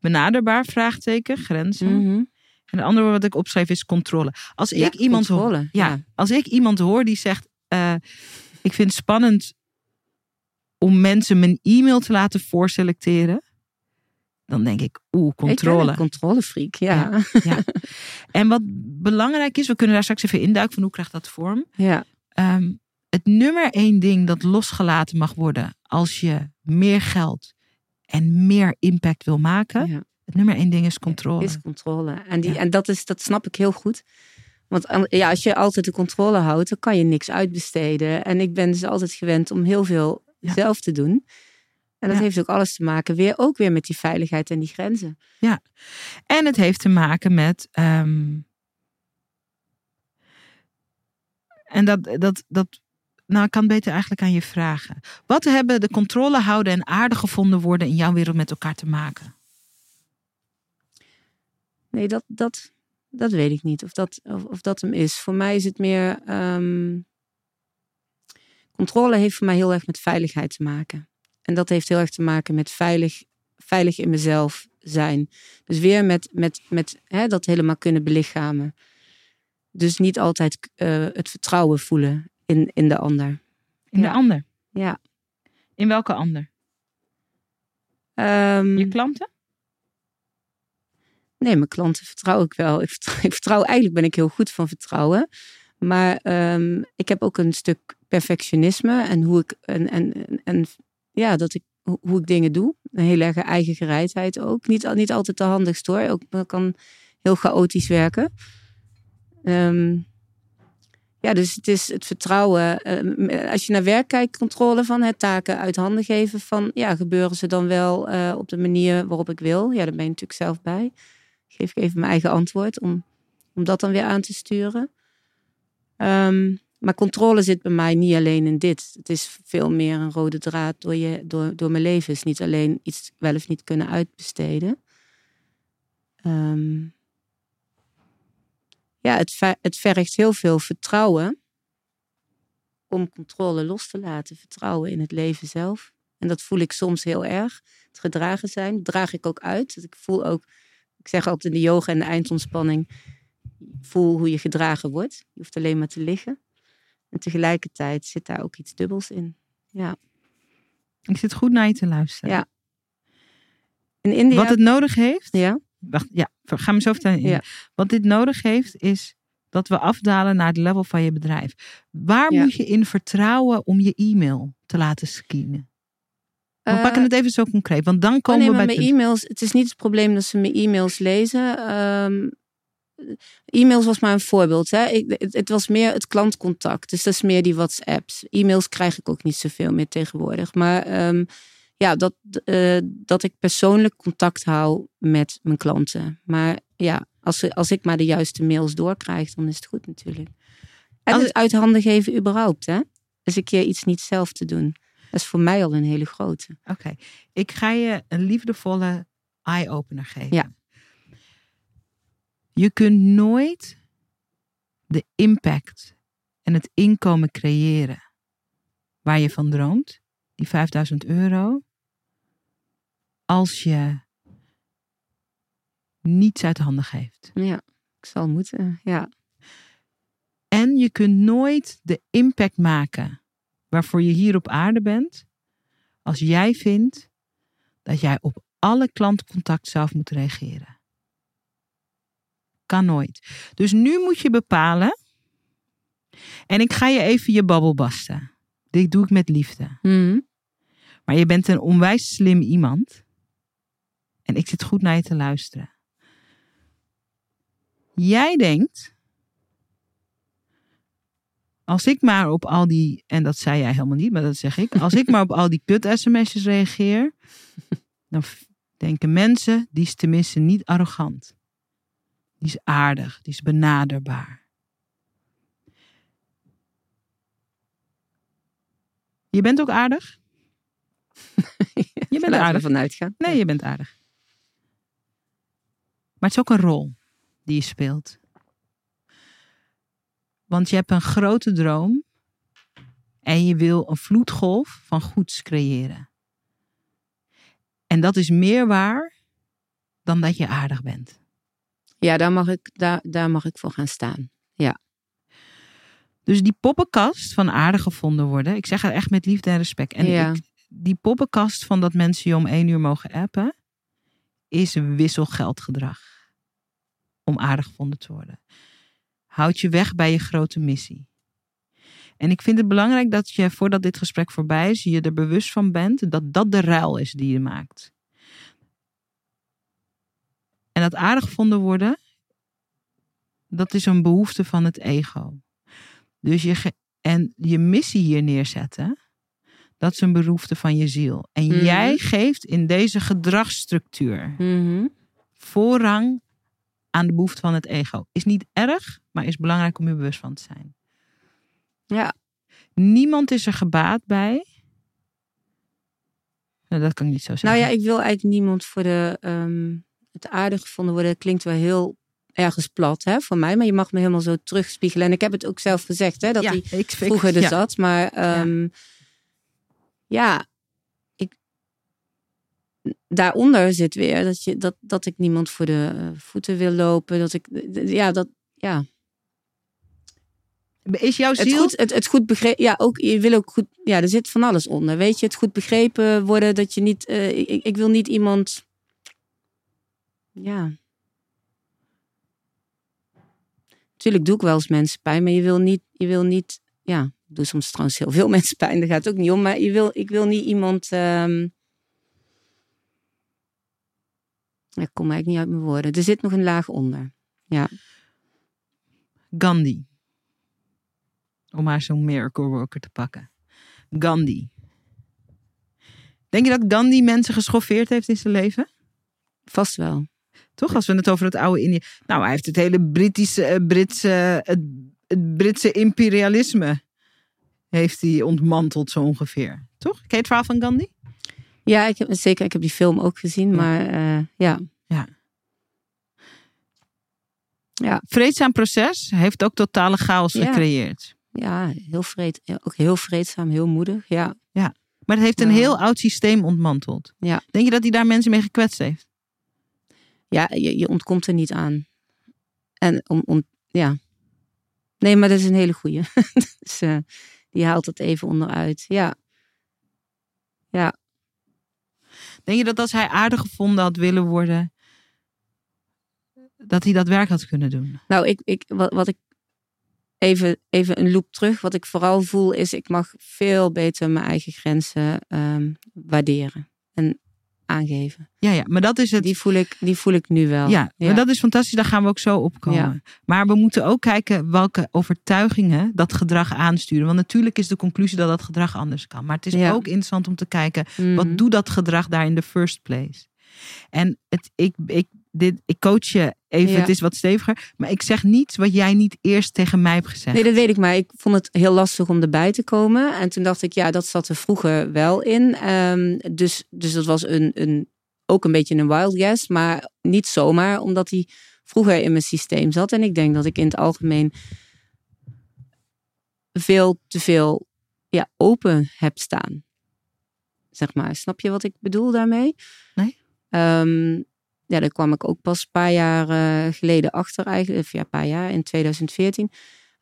Benaderbaar, vraagteken, grenzen. Mhm. En de andere wat ik opschreef is controle. Als Ja, ik iemand controle, hoor, ja, ja. als ik iemand hoor die zegt, eh, ik vind het spannend om mensen mijn e-mail te laten voorselecteren, dan denk ik, oeh, Ik ben controle. een controlefreak, ja. Ja. En wat belangrijk is, we kunnen daar straks even induiken van hoe krijgt dat vorm. Ja, Ehm, het nummer één ding dat losgelaten mag worden als je meer geld en meer impact wil maken. ja. Het nummer één ding is controle. is controle. En, die, Ja. en dat, is, dat snap ik heel goed. Want an- ja, als je altijd de controle houdt, dan kan je niks uitbesteden. En ik ben dus altijd gewend om heel veel Ja. zelf te doen. En dat Ja. heeft ook alles te maken, weer, ook weer met die veiligheid en die grenzen. En het heeft te maken met. ehm, en dat, dat, dat. Nou, ik kan beter eigenlijk aan je vragen. Wat hebben de controle houden en aardig gevonden worden in jouw wereld met elkaar te maken? Nee, dat, dat, dat weet ik niet of dat, of, of dat hem is. Voor mij is het meer. ehm, controle heeft voor mij heel erg met veiligheid te maken. En dat heeft heel erg te maken met veilig, veilig in mezelf zijn. Dus weer met, met, met hè, dat helemaal kunnen belichamen. Dus niet altijd eh, het vertrouwen voelen in, in de ander. In de ander. Ja. In welke ander? Ehm, Je klanten? Nee, mijn klanten vertrouw ik wel. Ik vertrouw, ik vertrouw eigenlijk ben ik heel goed van vertrouwen. Maar ehm, ik heb ook een stuk perfectionisme en hoe ik en, en, en ja, dat ik hoe ik dingen doe. Een hele erg eigen gereidheid ook. Niet, niet altijd de handigst hoor. Ook kan heel chaotisch werken. Ehm, ja, dus het is het vertrouwen. ehm, als je naar werk kijkt, controle van het taken uit handen geven. Van ja, gebeuren ze dan wel eh, op de manier waarop ik wil? Ja, daar ben je natuurlijk zelf bij. Geef ik even mijn eigen antwoord om, om dat dan weer aan te sturen. Ehm, maar controle zit bij mij niet alleen in dit. Het is veel meer een rode draad door, je, door, door mijn leven. Het is niet alleen iets wel of niet kunnen uitbesteden. Ehm, ja, het, ver- het vergt heel veel vertrouwen om controle los te laten. Vertrouwen in het leven zelf. En dat voel ik soms heel erg. Het gedragen zijn, dat draag ik ook uit. Dat ik voel ook, ik zeg altijd in de yoga en de eindontspanning, voel hoe je gedragen wordt. Je hoeft alleen maar te liggen. En tegelijkertijd zit daar ook iets dubbels in. Ja. Ik zit goed naar je te luisteren. Ja. In India. Wat het nodig heeft. Ja, Wacht, ja, ga me zo vertellen. Ja. Wat dit nodig heeft, is dat we afdalen naar het level van je bedrijf. Waar Ja. moet je in vertrouwen om je e-mail te laten scannen? We Eh, pakken het even zo concreet, want dan Oh komen nee, we bij mijn e-mails, het is niet het probleem dat ze mijn e-mails lezen. Ehm, e-mails was maar een voorbeeld. Hè. Ik, het, het was meer het klantcontact. Dus dat is meer die WhatsApps. E-mails krijg ik ook niet zoveel meer tegenwoordig. Maar ehm, ja, dat, eh, dat ik persoonlijk contact hou met mijn klanten. Maar ja, als, als ik maar de juiste mails doorkrijg, dan is het goed natuurlijk. En Als- het uit handen geven überhaupt. Hè. Dus een keer iets niet zelf te doen. Dat is voor mij al een hele grote. Oké, ik ga je een liefdevolle eye-opener geven. Ja. Je kunt nooit de impact en het inkomen creëren waar je van droomt, die 5000 euro, als je niets uit handen geeft. Ja, ik zal moeten. Ja. En je kunt nooit de impact maken waarvoor je hier op aarde bent, als jij vindt dat jij op alle klantcontact zelf moet reageren. Kan nooit. Dus nu moet je bepalen. En ik ga je even je babbel basten. Dit doe ik met liefde. Mhm. Maar je bent een onwijs slim iemand. En ik zit goed naar je te luisteren. Jij denkt, als ik maar op al die, en dat zei jij helemaal niet, maar dat zeg ik. Als ik maar op al die kut-sms'jes reageer, dan denken mensen, die is tenminste niet arrogant. Die is aardig, die is benaderbaar. Je bent ook aardig? Je bent aardig. vanuit gaan. Nee, je bent aardig. Maar het is ook een rol die je speelt. Want je hebt een grote droom en je wil een vloedgolf van goeds creëren. En dat is meer waar dan dat je aardig bent. Ja, daar mag, ik, daar, daar mag ik voor gaan staan. Dus die poppenkast van aardig gevonden worden, ik zeg het echt met liefde en respect. En Ja. ik, die poppenkast van dat mensen je om één uur mogen appen, is een wisselgeldgedrag. Om aardig gevonden te worden. Houd je weg bij je grote missie. En ik vind het belangrijk dat je, voordat dit gesprek voorbij is, je er bewust van bent dat dat de ruil is die je maakt. En dat aardig gevonden worden, dat is een behoefte van het ego. Dus je, en je missie hier neerzetten, dat is een behoefte van je ziel. En Mhm. jij geeft in deze gedragsstructuur Mhm. voorrang aan de behoefte van het ego. Is niet erg, maar is belangrijk om je bewust van te zijn. Ja. Niemand is er gebaat bij. Nou, dat kan ik niet zo zeggen. Nou ja, ik wil eigenlijk niemand voor de, ehm, het aardig gevonden worden. Klinkt wel heel ergens plat hè, voor mij. Maar je mag me helemaal zo terugspiegelen. En ik heb het ook zelf gezegd, hè, dat ja, die ik, ik- vroeger er ja. zat. Maar ehm, ja, ik, daaronder zit weer dat, je, dat, dat ik niemand voor de eh, voeten wil lopen. Dat ik, ja, dat, ja. Is jouw Het ziel... goed, het, het goed begrepen, ja, ook, je wil ook goed, ja, er zit van alles onder. Weet je, het goed begrepen worden, dat je niet, eh, ik, ik wil niet iemand, ja. Natuurlijk doe ik wel eens mensen pijn, maar je wil niet, je wil niet, ja, ik doe soms trouwens heel veel mensen pijn, daar gaat het ook niet om, maar je wil, ik wil niet iemand, ehm ja, ik kom eigenlijk niet uit mijn woorden. Er zit nog een laag onder. Gandhi. Om maar zo'n miracle worker te pakken. Gandhi. Denk je dat Gandhi mensen geschoffeerd heeft in zijn leven? Vast wel. Toch? Als we het over het oude Indië. Nou, hij heeft het hele Britische, eh, Britse, het, het Britse imperialisme. Heeft hij ontmanteld zo ongeveer. Toch? Ken je het verhaal van Gandhi? Ja, ik heb, zeker. Ik heb die film ook gezien, Ja. maar eh, ja. Vreedzaam proces heeft ook totale chaos Ja. gecreëerd. Ja, heel vreed, ja, ook heel vreedzaam, heel moedig. Ja, Maar het heeft een Ja. heel oud systeem ontmanteld. Ja. Denk je dat hij daar mensen mee gekwetst heeft? Ja je, je ontkomt er niet aan. En om, om, ja. Nee, maar dat is een hele goeie. dus, eh, die haalt het even onderuit. Ja, Denk je dat als hij aardig gevonden had willen worden, dat hij dat werk had kunnen doen? nou, ik, ik, wat, wat ik even, even een loop terug. Wat ik vooral voel is, ik mag veel beter mijn eigen grenzen ehm, waarderen en aangeven. Ja, ja, maar dat is het. Die voel ik, die voel ik nu wel. Ja, maar dat is fantastisch. Daar gaan we ook zo op komen. Maar we moeten ook kijken welke overtuigingen dat gedrag aansturen. Want natuurlijk is de conclusie dat dat gedrag anders kan. Maar het is Ja. ook interessant om te kijken, Mhm. wat doet dat gedrag daar in the first place? En het, ik, ik, dit, ik coach je even, Ja. het is wat steviger. Maar ik zeg niets wat jij niet eerst tegen mij hebt gezegd. Nee, dat weet ik, maar ik vond het heel lastig om erbij te komen. En toen dacht ik, ja, dat zat er vroeger wel in. Ehm, dus, dus dat was een, een, ook een beetje een wild guess, maar niet zomaar, omdat hij vroeger in mijn systeem zat. En ik denk dat ik in het algemeen veel te veel ja, open heb staan. Zeg maar, snap je wat ik bedoel daarmee? Nee. Ehm, ja, daar kwam ik ook pas een paar jaar geleden achter eigenlijk. Of ja, een paar jaar, in 2014.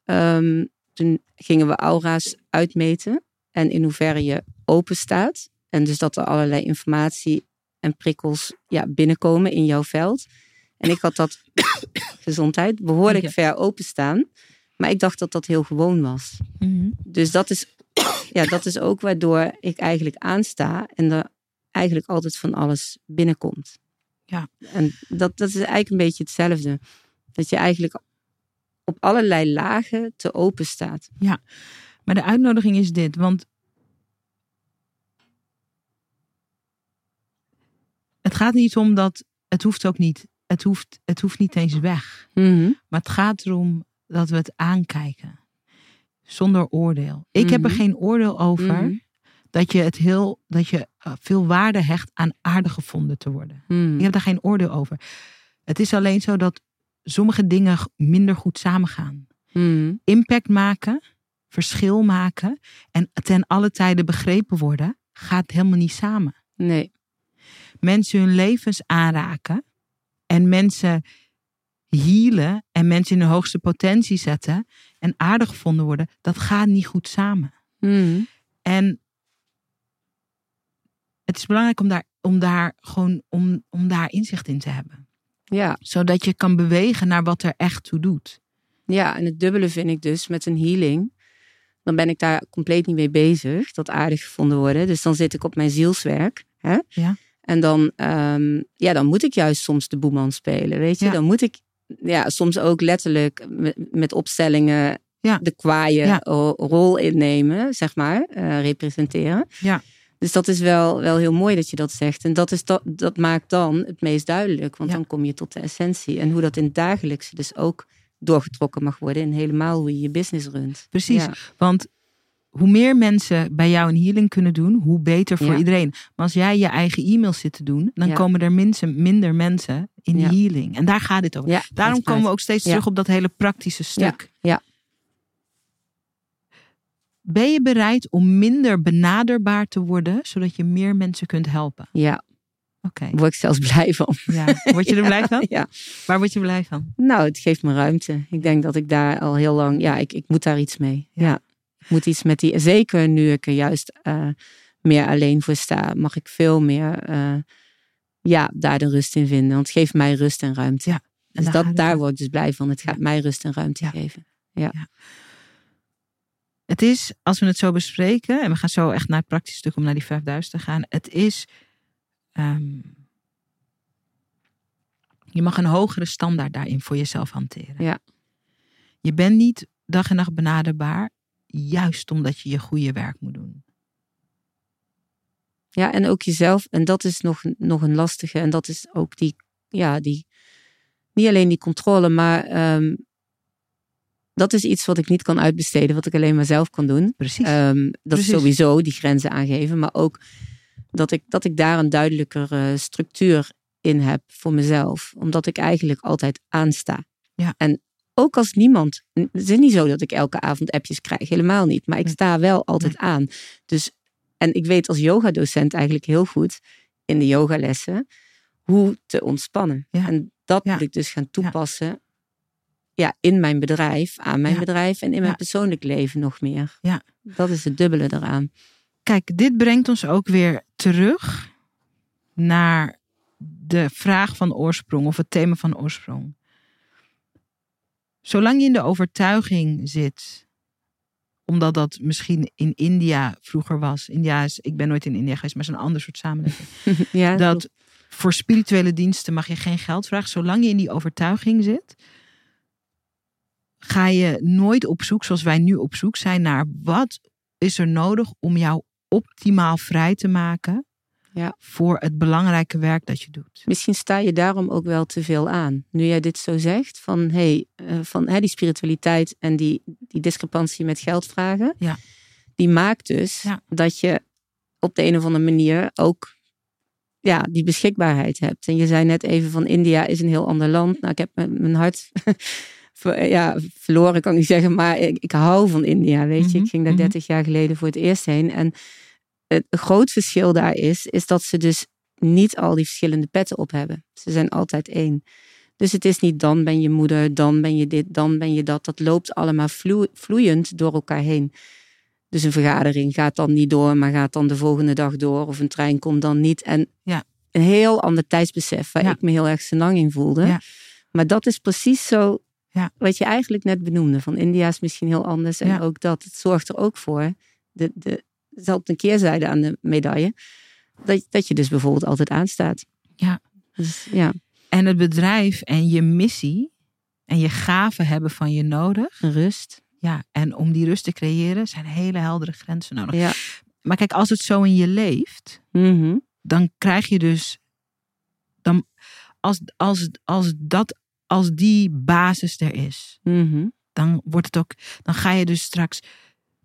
Ehm, toen gingen we aura's uitmeten. En in hoeverre je open staat. En dus dat er allerlei informatie en prikkels ja, binnenkomen in jouw veld. En ik had dat, gezondheid, behoorlijk Ja. ver openstaan. Maar ik dacht dat dat heel gewoon was. Mhm. Dus dat is, ja, dat is ook waardoor ik eigenlijk aansta. En er eigenlijk altijd van alles binnenkomt. Ja. En dat, dat is eigenlijk een beetje hetzelfde. Dat je eigenlijk op allerlei lagen te open staat. Maar de uitnodiging is dit, want het gaat niet om dat, het hoeft ook niet, het hoeft, het hoeft niet eens weg. Mhm. Maar het gaat erom dat we het aankijken. Zonder oordeel. Ik heb er Mhm. geen oordeel over Mhm. Dat je het heel, dat je eh, veel waarde hecht aan aardig gevonden te worden. Mhm. Ik heb daar geen oordeel over. Het is alleen zo dat sommige dingen minder goed samengaan. Mhm. Impact maken, verschil maken en ten alle tijde begrepen worden, gaat helemaal niet samen. Nee. Mensen hun levens aanraken en mensen healen en mensen in de hoogste potentie zetten en aardig gevonden worden, dat gaat niet goed samen. Mhm. En het is belangrijk om daar, om daar gewoon om, om daar inzicht in te hebben. Ja. Zodat je kan bewegen naar wat er echt toe doet. ja, en het dubbele vind ik dus met een healing. Dan ben ik daar compleet niet mee bezig. Dat aardig gevonden worden. Dus dan zit ik op mijn zielswerk. Hè? Ja. En dan, ehm, ja, dan moet ik juist soms de boeman spelen. Weet je, Ja. dan moet ik ja, soms ook letterlijk met, met opstellingen Ja. de kwaaie Ja. rol innemen, zeg maar, eh, representeren. Ja. Dus dat is wel, wel heel mooi dat je dat zegt. En dat, is dat, dat maakt dan het meest duidelijk. Want Ja. dan kom je tot de essentie. En hoe dat in het dagelijkse dus ook doorgetrokken mag worden. En helemaal hoe je je business runt. Precies. Ja. Want hoe meer mensen bij jou een healing kunnen doen, hoe beter voor Ja. iedereen. Maar als jij je eigen e-mails zit te doen, dan Ja. komen er minder mensen in die Ja. healing. En daar gaat dit over. Daarom komen we ook steeds terug op dat hele praktische stuk. ja. Ben je bereid om minder benaderbaar te worden, zodat je meer mensen kunt helpen? Ja, Oké. daar word ik zelfs blij van. Ja. Word je er blij van? Ja. Waar word je blij van? Nou, het geeft me ruimte. Ik denk dat ik daar al heel lang, ja, ik, ik moet daar iets mee. Ja. Ja. Ik moet iets met die, zeker nu ik er juist eh, meer alleen voor sta, mag ik veel meer, eh, ja, daar de rust in vinden. Want het geeft mij rust en ruimte. Ja, En dus daar dat, daar word ik dus blij van. Het gaat mij rust en ruimte Ja. Het is, als we het zo bespreken, en we gaan zo echt naar het praktische stuk om naar die 5000 te gaan. Het is, ehm, je mag een hogere standaard daarin voor jezelf hanteren. Ja. Je bent niet dag en nacht benaderbaar, juist omdat je je goede werk moet doen. Ja, en ook jezelf. En dat is nog, nog een lastige. En dat is ook die, ja, die, niet alleen die controle, maar ehm, dat is iets wat ik niet kan uitbesteden, wat ik alleen maar zelf kan doen. Precies. Ehm, dat Precies. is sowieso die grenzen aangeven, maar ook dat ik, dat ik daar een duidelijkere structuur in heb voor mezelf, omdat ik eigenlijk altijd aansta. Ja. En ook als niemand, het is niet zo dat ik elke avond appjes krijg, helemaal niet, maar ik sta wel altijd aan. Dus, en ik weet als yogadocent eigenlijk heel goed in de yogalessen hoe te ontspannen. Ja. En dat Ja. moet ik dus gaan toepassen ja, in mijn bedrijf, aan mijn Ja. bedrijf en in mijn Ja. persoonlijk leven nog meer. Ja. Dat is het dubbele eraan. Kijk, dit brengt ons ook weer terug naar de vraag van oorsprong of het thema van oorsprong. Zolang je in de overtuiging zit, omdat dat misschien in India vroeger was. India is, ik ben nooit in India geweest, maar het is een ander soort samenleving. ja, dat voor spirituele diensten mag je geen geld vragen. Zolang je in die overtuiging zit, ga je nooit op zoek, zoals wij nu op zoek zijn, naar wat is er nodig om jou optimaal vrij te maken Ja. voor het belangrijke werk dat je doet. Misschien sta je daarom ook wel te veel aan. Nu jij dit zo zegt, van, hey, eh, van hè, die spiritualiteit en die, die discrepantie met geld vragen. Ja. Die maakt dus Ja. dat je op de een of andere manier ook ja, die beschikbaarheid hebt. En je zei net even van India is een heel ander land. Nou, ik heb mijn hart ja, verloren, kan ik niet zeggen. Maar ik, ik hou van India, weet je. Mhm, Ik ging daar mhm. 30 jaar geleden voor het eerst heen. En het groot verschil daar is, is dat ze dus niet al die verschillende petten op hebben. Ze zijn altijd één. Dus het is niet dan ben je moeder, dan ben je dit, dan ben je dat. Dat loopt allemaal vloe- vloeiend door elkaar heen. Dus een vergadering gaat dan niet door, maar gaat dan de volgende dag door. Of een trein komt dan niet. En Ja. een heel ander tijdsbesef waar Ja. ik me heel erg senang in voelde. Ja. Maar dat is precies zo Ja. wat je eigenlijk net benoemde. Van India is misschien heel anders. En Ja. ook dat, het zorgt er ook voor. De, de, altijd een keerzijde aan de medaille. Dat, dat je dus bijvoorbeeld altijd aanstaat. Dus, ja. En het bedrijf en je missie en je gaven hebben van je nodig. Rust. Ja, en om die rust te creëren zijn hele heldere grenzen nodig. Ja. Maar kijk, als het zo in je leeft, Mhm. dan krijg je dus. Dan, als, als, als, dat, als die basis er is, Mhm. dan wordt het ook. Dan ga je dus straks.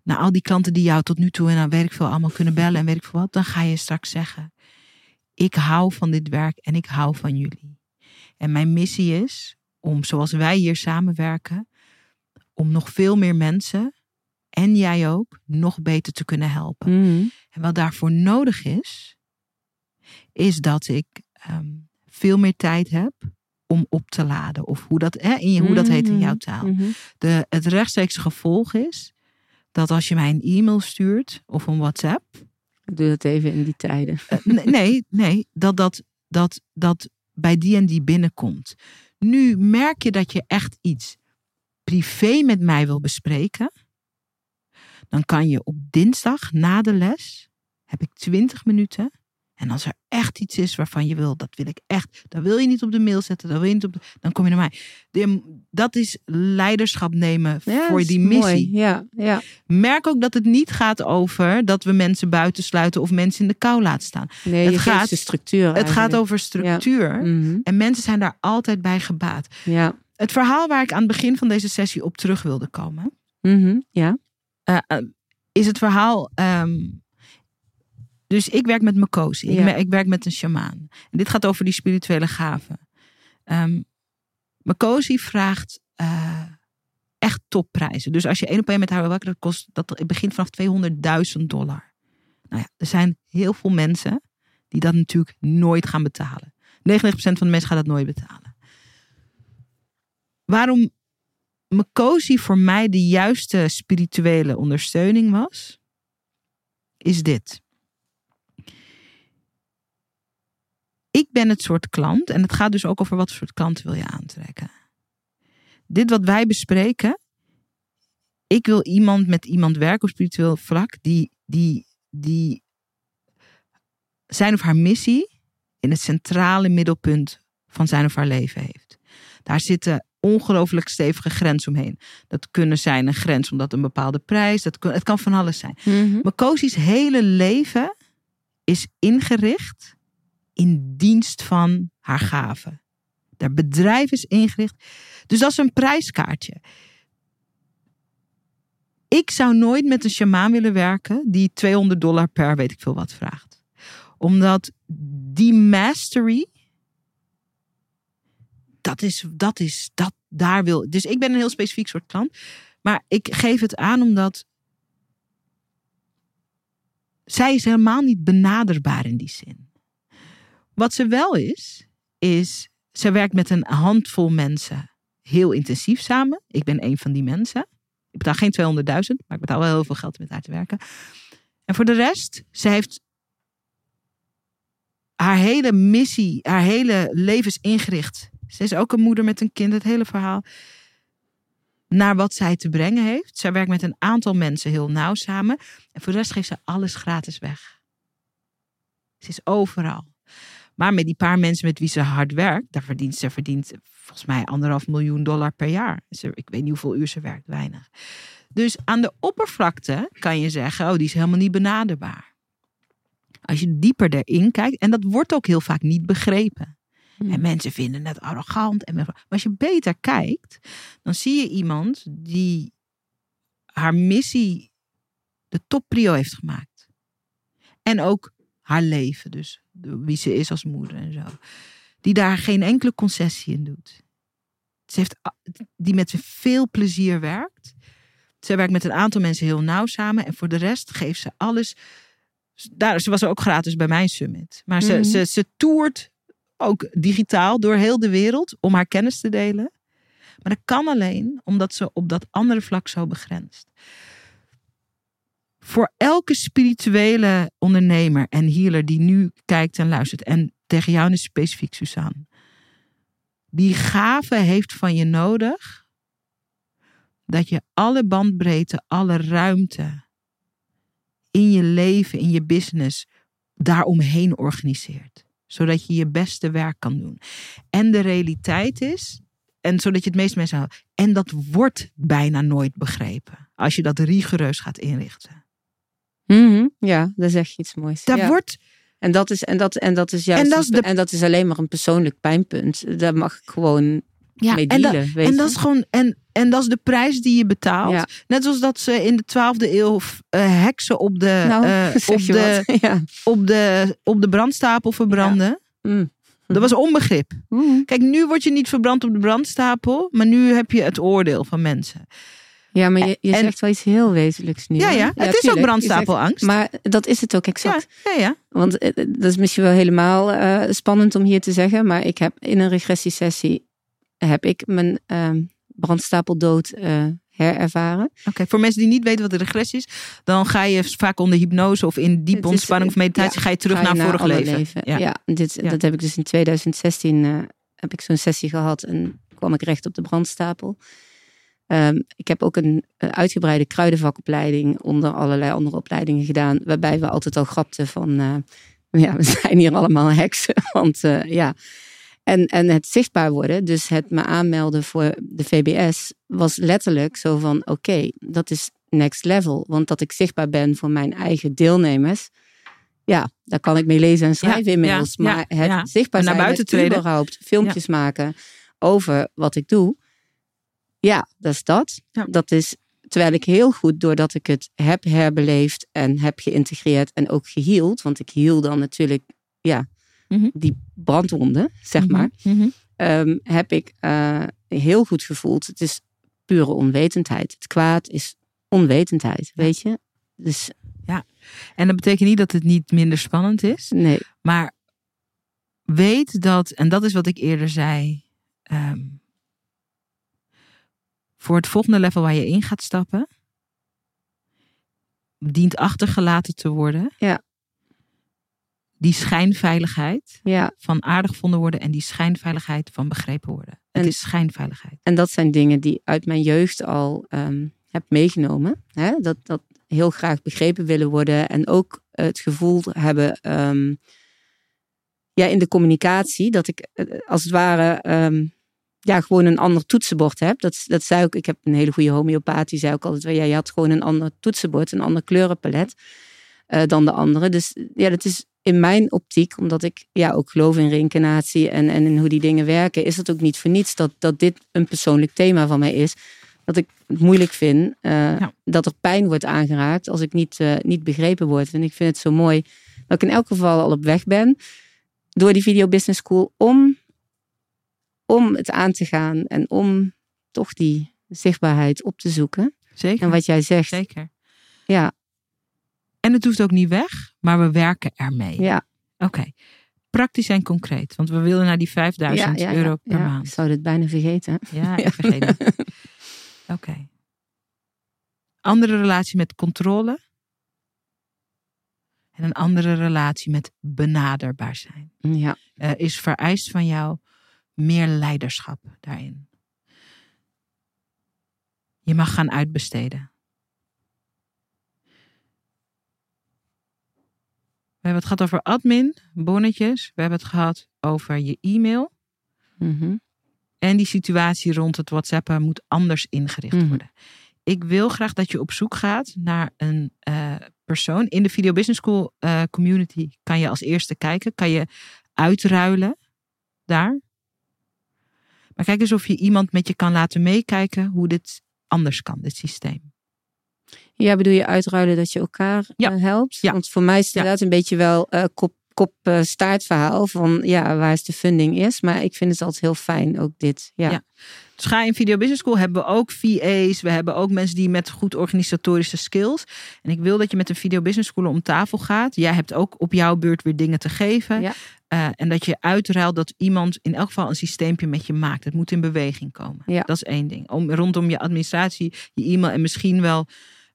Naar al die klanten die jou tot nu toe en dan weet ik veel allemaal kunnen bellen en weet ik veel wat, dan ga je straks zeggen: Ik hou van dit werk en ik hou van jullie. En mijn missie is om, zoals wij hier samenwerken, om nog veel meer mensen en jij ook nog beter te kunnen helpen. Mhm. En wat daarvoor nodig is, is dat ik ehm, veel meer tijd heb om op te laden. Of hoe dat, hè, in je, hoe dat heet in jouw taal. Mhm. De, het rechtstreekse gevolg is dat als je mij een e-mail stuurt of een WhatsApp. Ik doe dat even in die tijden. eh, nee, nee, nee, dat, dat, dat, dat bij die en die binnenkomt. Nu merk je dat je echt iets privé met mij wil bespreken. Dan kan je op dinsdag na de les, heb ik 20 minuten. En als er echt iets is waarvan je wil, dat wil ik echt. Dan wil je niet op de mail zetten, dan wil je niet op de, dan kom je naar mij. Dat is leiderschap nemen Ja, voor dat die is missie. mooi. Ja, ja. Merk ook dat het niet gaat over dat we mensen buitensluiten of mensen in de kou laten staan. Nee, Het gaat- de structuur Het gaat over structuur. Mhm. En mensen zijn daar altijd bij gebaat. Ja. Het verhaal waar ik aan het begin van deze sessie op terug wilde komen, Mhm. Ja. eh, eh, is het verhaal. ehm, dus ik werk met Makosi. Ik, Ja. ik werk met een shamaan. En dit gaat over die spirituele gaven. Makosi vraagt eh, echt topprijzen. Dus als je één op één met haar wil werken, dat kost dat het begint vanaf 200.000 dollar. Nou ja, er zijn heel veel mensen die dat natuurlijk nooit gaan betalen. 99% van de mensen gaat dat nooit betalen. Waarom Makosi voor mij de juiste spirituele ondersteuning was, is dit. Ik ben het soort klant, en het gaat dus ook over wat soort klanten wil je aantrekken. Dit wat wij bespreken, ik wil iemand met iemand werken op spiritueel vlak die, die, die zijn of haar missie in het centrale middelpunt van zijn of haar leven heeft. Daar zitten ongelooflijk stevige grenzen omheen. Dat kunnen zijn een grens omdat een bepaalde prijs, dat kan, het kan van alles zijn. Mhm. Makosi's hele leven is ingericht in dienst van haar gaven. Haar bedrijf is ingericht. Dus dat is een prijskaartje. Ik zou nooit met een shamaan willen werken die 200 dollar per weet ik veel wat vraagt. Omdat die mastery, dat is, dat is, dat daar wil. Dus ik ben een heel specifiek soort klant. Maar ik geef het aan omdat zij is helemaal niet benaderbaar in die zin. Wat ze wel is, is ze werkt met een handvol mensen heel intensief samen. Ik ben een van die mensen. Ik betaal geen 200.000, maar ik betaal wel heel veel geld om met haar te werken. En voor de rest, ze heeft haar hele missie, haar hele leven is ingericht. Ze is ook een moeder met een kind, het hele verhaal. Naar wat zij te brengen heeft. Zij werkt met een aantal mensen heel nauw samen. En voor de rest geeft ze alles gratis weg. Ze is overal. Maar met die paar mensen met wie ze hard werkt, daar verdient ze verdient volgens mij anderhalf miljoen dollar per jaar. Ze, ik weet niet hoeveel uur ze werkt, weinig. Dus aan de oppervlakte kan je zeggen, oh, die is helemaal niet benaderbaar. Als je dieper erin kijkt, en dat wordt ook heel vaak niet begrepen. En mensen vinden het arrogant. En, maar als je beter kijkt, dan zie je iemand die haar missie de topprio heeft gemaakt. En ook haar leven, dus wie ze is als moeder en zo. Die daar geen enkele concessie in doet. Ze heeft, die met veel plezier werkt. Ze werkt met een aantal mensen heel nauw samen. En voor de rest geeft ze alles. Daar, ze was ook gratis bij mijn summit. Maar ze, Mhm. ze, ze toert ook digitaal door heel de wereld om haar kennis te delen. Maar dat kan alleen omdat ze op dat andere vlak zo begrenst. Voor elke spirituele ondernemer en healer die nu kijkt en luistert, en tegen jou is specifiek, Suzanne, die gave heeft van je nodig dat je alle bandbreedte, alle ruimte in je leven, in je business, daaromheen organiseert Zodat je je beste werk kan doen. En de realiteit is, en zodat je het meeste mensen. En dat wordt bijna nooit begrepen. Als je dat rigoureus gaat inrichten. Mhm, Ja, daar zeg je iets moois. Dat ja. wordt, En dat is, en dat, en dat is juist En dat is de- en dat is alleen maar een persoonlijk pijnpunt. Daar mag ik gewoon ja, mee en, dat, dealen. weet en je. dat is gewoon, en, en dat is de prijs die je betaalt. Ja. Net zoals dat ze in de 12e eeuw eh, heksen op de, nou, eh, op, de. Ja. op, de, op de brandstapel verbranden. Mm. Dat was onbegrip. Mm. Kijk, nu word je niet verbrand op de brandstapel, maar nu heb je het oordeel van mensen. Ja, maar je, je En- zegt wel iets heel wezenlijks nu. Ja, ja, het is ook zegt- brandstapelangst. Maar dat is het ook exact. ja, ja. Want eh, dat is misschien wel helemaal eh, spannend om hier te zeggen. Maar ik heb in een regressiesessie heb ik mijn ehm, brandstapeldood eh, herervaren. Oké, voor mensen die niet weten wat de regressie is, dan ga je vaak onder hypnose of in diepe ontspanning of meditatie, ja, ga je terug Ga je naar vorig leven. Ja, Ja. dit, Ja. dat heb ik dus in 2016 eh, heb ik zo'n sessie gehad en kwam ik recht op de brandstapel. Ehm, ik heb ook een eh, uitgebreide kruidenvakopleiding onder allerlei andere opleidingen gedaan, waarbij we altijd al grapten van, eh, ja, we zijn hier allemaal heksen, want eh, ja. En, en het zichtbaar worden, dus het me aanmelden voor de VBS, was letterlijk zo van: oké, dat is next level. Want dat ik zichtbaar ben voor mijn eigen deelnemers, ja, daar kan ik mee lezen en schrijven Ja, inmiddels. ja, maar het zichtbaar En naar zijn, buiten treden. überhaupt filmpjes maken over wat ik doe, ja, dat is dat. Ja. Dat is terwijl ik heel goed, doordat ik het heb herbeleefd en heb geïntegreerd en ook geheeld, want ik hiel dan natuurlijk, ja, Mhm. die brandwonden, zeg maar Mhm, mhm. ehm, heb ik eh, heel goed gevoeld. Het is pure onwetendheid. Het kwaad is onwetendheid, weet je? Dus En dat betekent niet dat het niet minder spannend is, nee, maar weet dat, en dat is wat ik eerder zei, ehm, voor het volgende level waar je in gaat stappen, dient achtergelaten te worden. Ja. Die schijnveiligheid ja. van aardig gevonden worden en die schijnveiligheid van begrepen worden. Het En- is schijnveiligheid. En dat zijn dingen die uit mijn jeugd al ehm, heb meegenomen. Hè? Dat, dat heel graag begrepen willen worden en ook het gevoel hebben ehm, ja, in de communicatie dat ik eh, als het ware ehm, ja, gewoon een ander toetsenbord heb. Dat, dat zei ook, ik heb een hele goede homeopaat, die zei ook altijd, wel, ja, je had gewoon een ander toetsenbord, een ander kleurenpalet eh, dan de andere. Dus ja, dat is in mijn optiek, omdat ik ja, ook geloof in reïncarnatie en, en in hoe die dingen werken, is het ook niet voor niets dat, dat dit een persoonlijk thema van mij is. Dat ik het moeilijk vind eh, Ja. dat er pijn wordt aangeraakt als ik niet, eh, niet begrepen word. En ik vind het zo mooi dat ik in elk geval al op weg ben door die Video Business School om, om het aan te gaan en om toch die zichtbaarheid op te zoeken. Zeker. En wat jij zegt, Zeker. ja, En het hoeft ook niet weg, maar we werken ermee. ja, Oké. Praktisch en concreet. Want we willen naar die 5000 ja, ja, euro per maand. Ik zou dit bijna vergeten. Ja, ik vergeet het. Oké. Andere relatie met controle. En een andere relatie met benaderbaar zijn. Ja, Er is vereist van jou meer leiderschap daarin. Je mag gaan uitbesteden. We hebben het gehad over admin, bonnetjes. We hebben het gehad over je e-mail. mhm. En die situatie rond het WhatsAppen moet anders ingericht Mhm. worden. Ik wil graag dat je op zoek gaat naar een eh, persoon. In de Video Business School eh, community kan je als eerste kijken. Kan je uitruilen daar. Maar kijk eens of je iemand met je kan laten meekijken hoe dit anders kan, dit systeem. ja, bedoel je uitruilen dat je elkaar Ja. eh, helpt? Ja. Want voor mij is het Ja. inderdaad een beetje wel eh, kop, kop eh, staart verhaal van ja, waar is de funding is. Maar ik vind het altijd heel fijn, ook dit. Ja, Ja. Dus ga in Video Business School hebben we ook VA's. We hebben ook mensen die met goed organisatorische skills. En ik wil dat je met een Video Business School om tafel gaat. Jij hebt ook op jouw beurt weer dingen te geven. Ja. Eh, en dat je uitruilt dat iemand in elk geval een systeempje met je maakt. Het moet in beweging komen. Ja. Dat is één ding. Om, rondom je administratie, je e-mail en misschien wel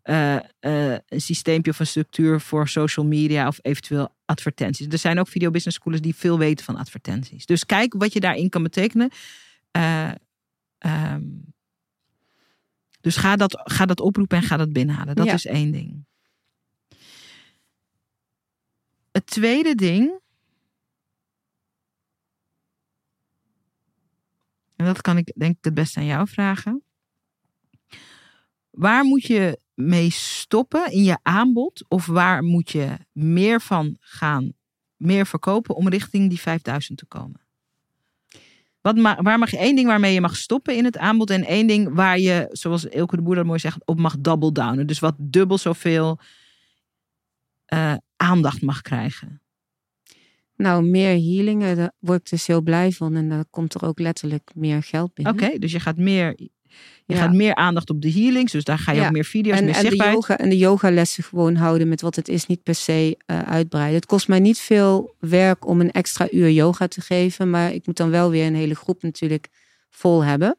eh, eh, een systeempje of een structuur voor social media of eventueel advertenties. Er zijn ook Video Business Schools die veel weten van advertenties. Dus kijk wat je daarin kan betekenen. Eh, Ehm, dus ga dat, ga dat oproepen en ga dat binnenhalen. Dat Ja. is één ding. Het tweede ding dat kan ik denk ik het beste aan jou vragen. Waar moet je mee stoppen in je aanbod? Of waar moet je meer van gaan, meer verkopen om richting die 5000 te komen? Wat waar mag je één ding waarmee je mag stoppen in het aanbod en één ding waar je, zoals Ilke de Boer dat mooi zegt, op mag double downen. Dus wat dubbel zoveel uh, aandacht mag krijgen. Nou, meer healingen, daar word ik dus heel blij van. En dan komt er ook letterlijk meer geld binnen. Oké, dus je gaat meer, je gaat meer aandacht op de healings. Dus daar ga je ook meer video's, en, meer en de yoga En de yogalessen gewoon houden met wat het is. Niet per se uh, uitbreiden. Het kost mij niet veel werk om een extra uur yoga te geven. Maar ik moet dan wel weer een hele groep natuurlijk vol hebben.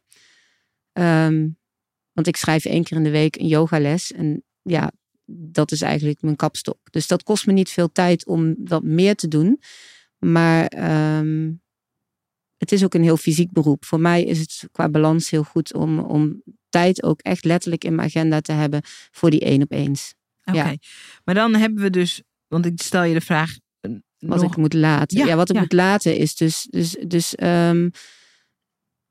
Um, want ik schrijf één keer in de week een yogales. En ja, dat is eigenlijk mijn kapstok. Dus dat kost me niet veel tijd om wat meer te doen. Maar ehm, het is ook een heel fysiek beroep. Voor mij is het qua balans heel goed om, om tijd ook echt letterlijk in mijn agenda te hebben voor die één op eens. Oké, maar dan hebben we dus, want ik stel je de vraag. Eh, wat ik moet laten. Ja, wat ik moet laten is dus, dus, dus um,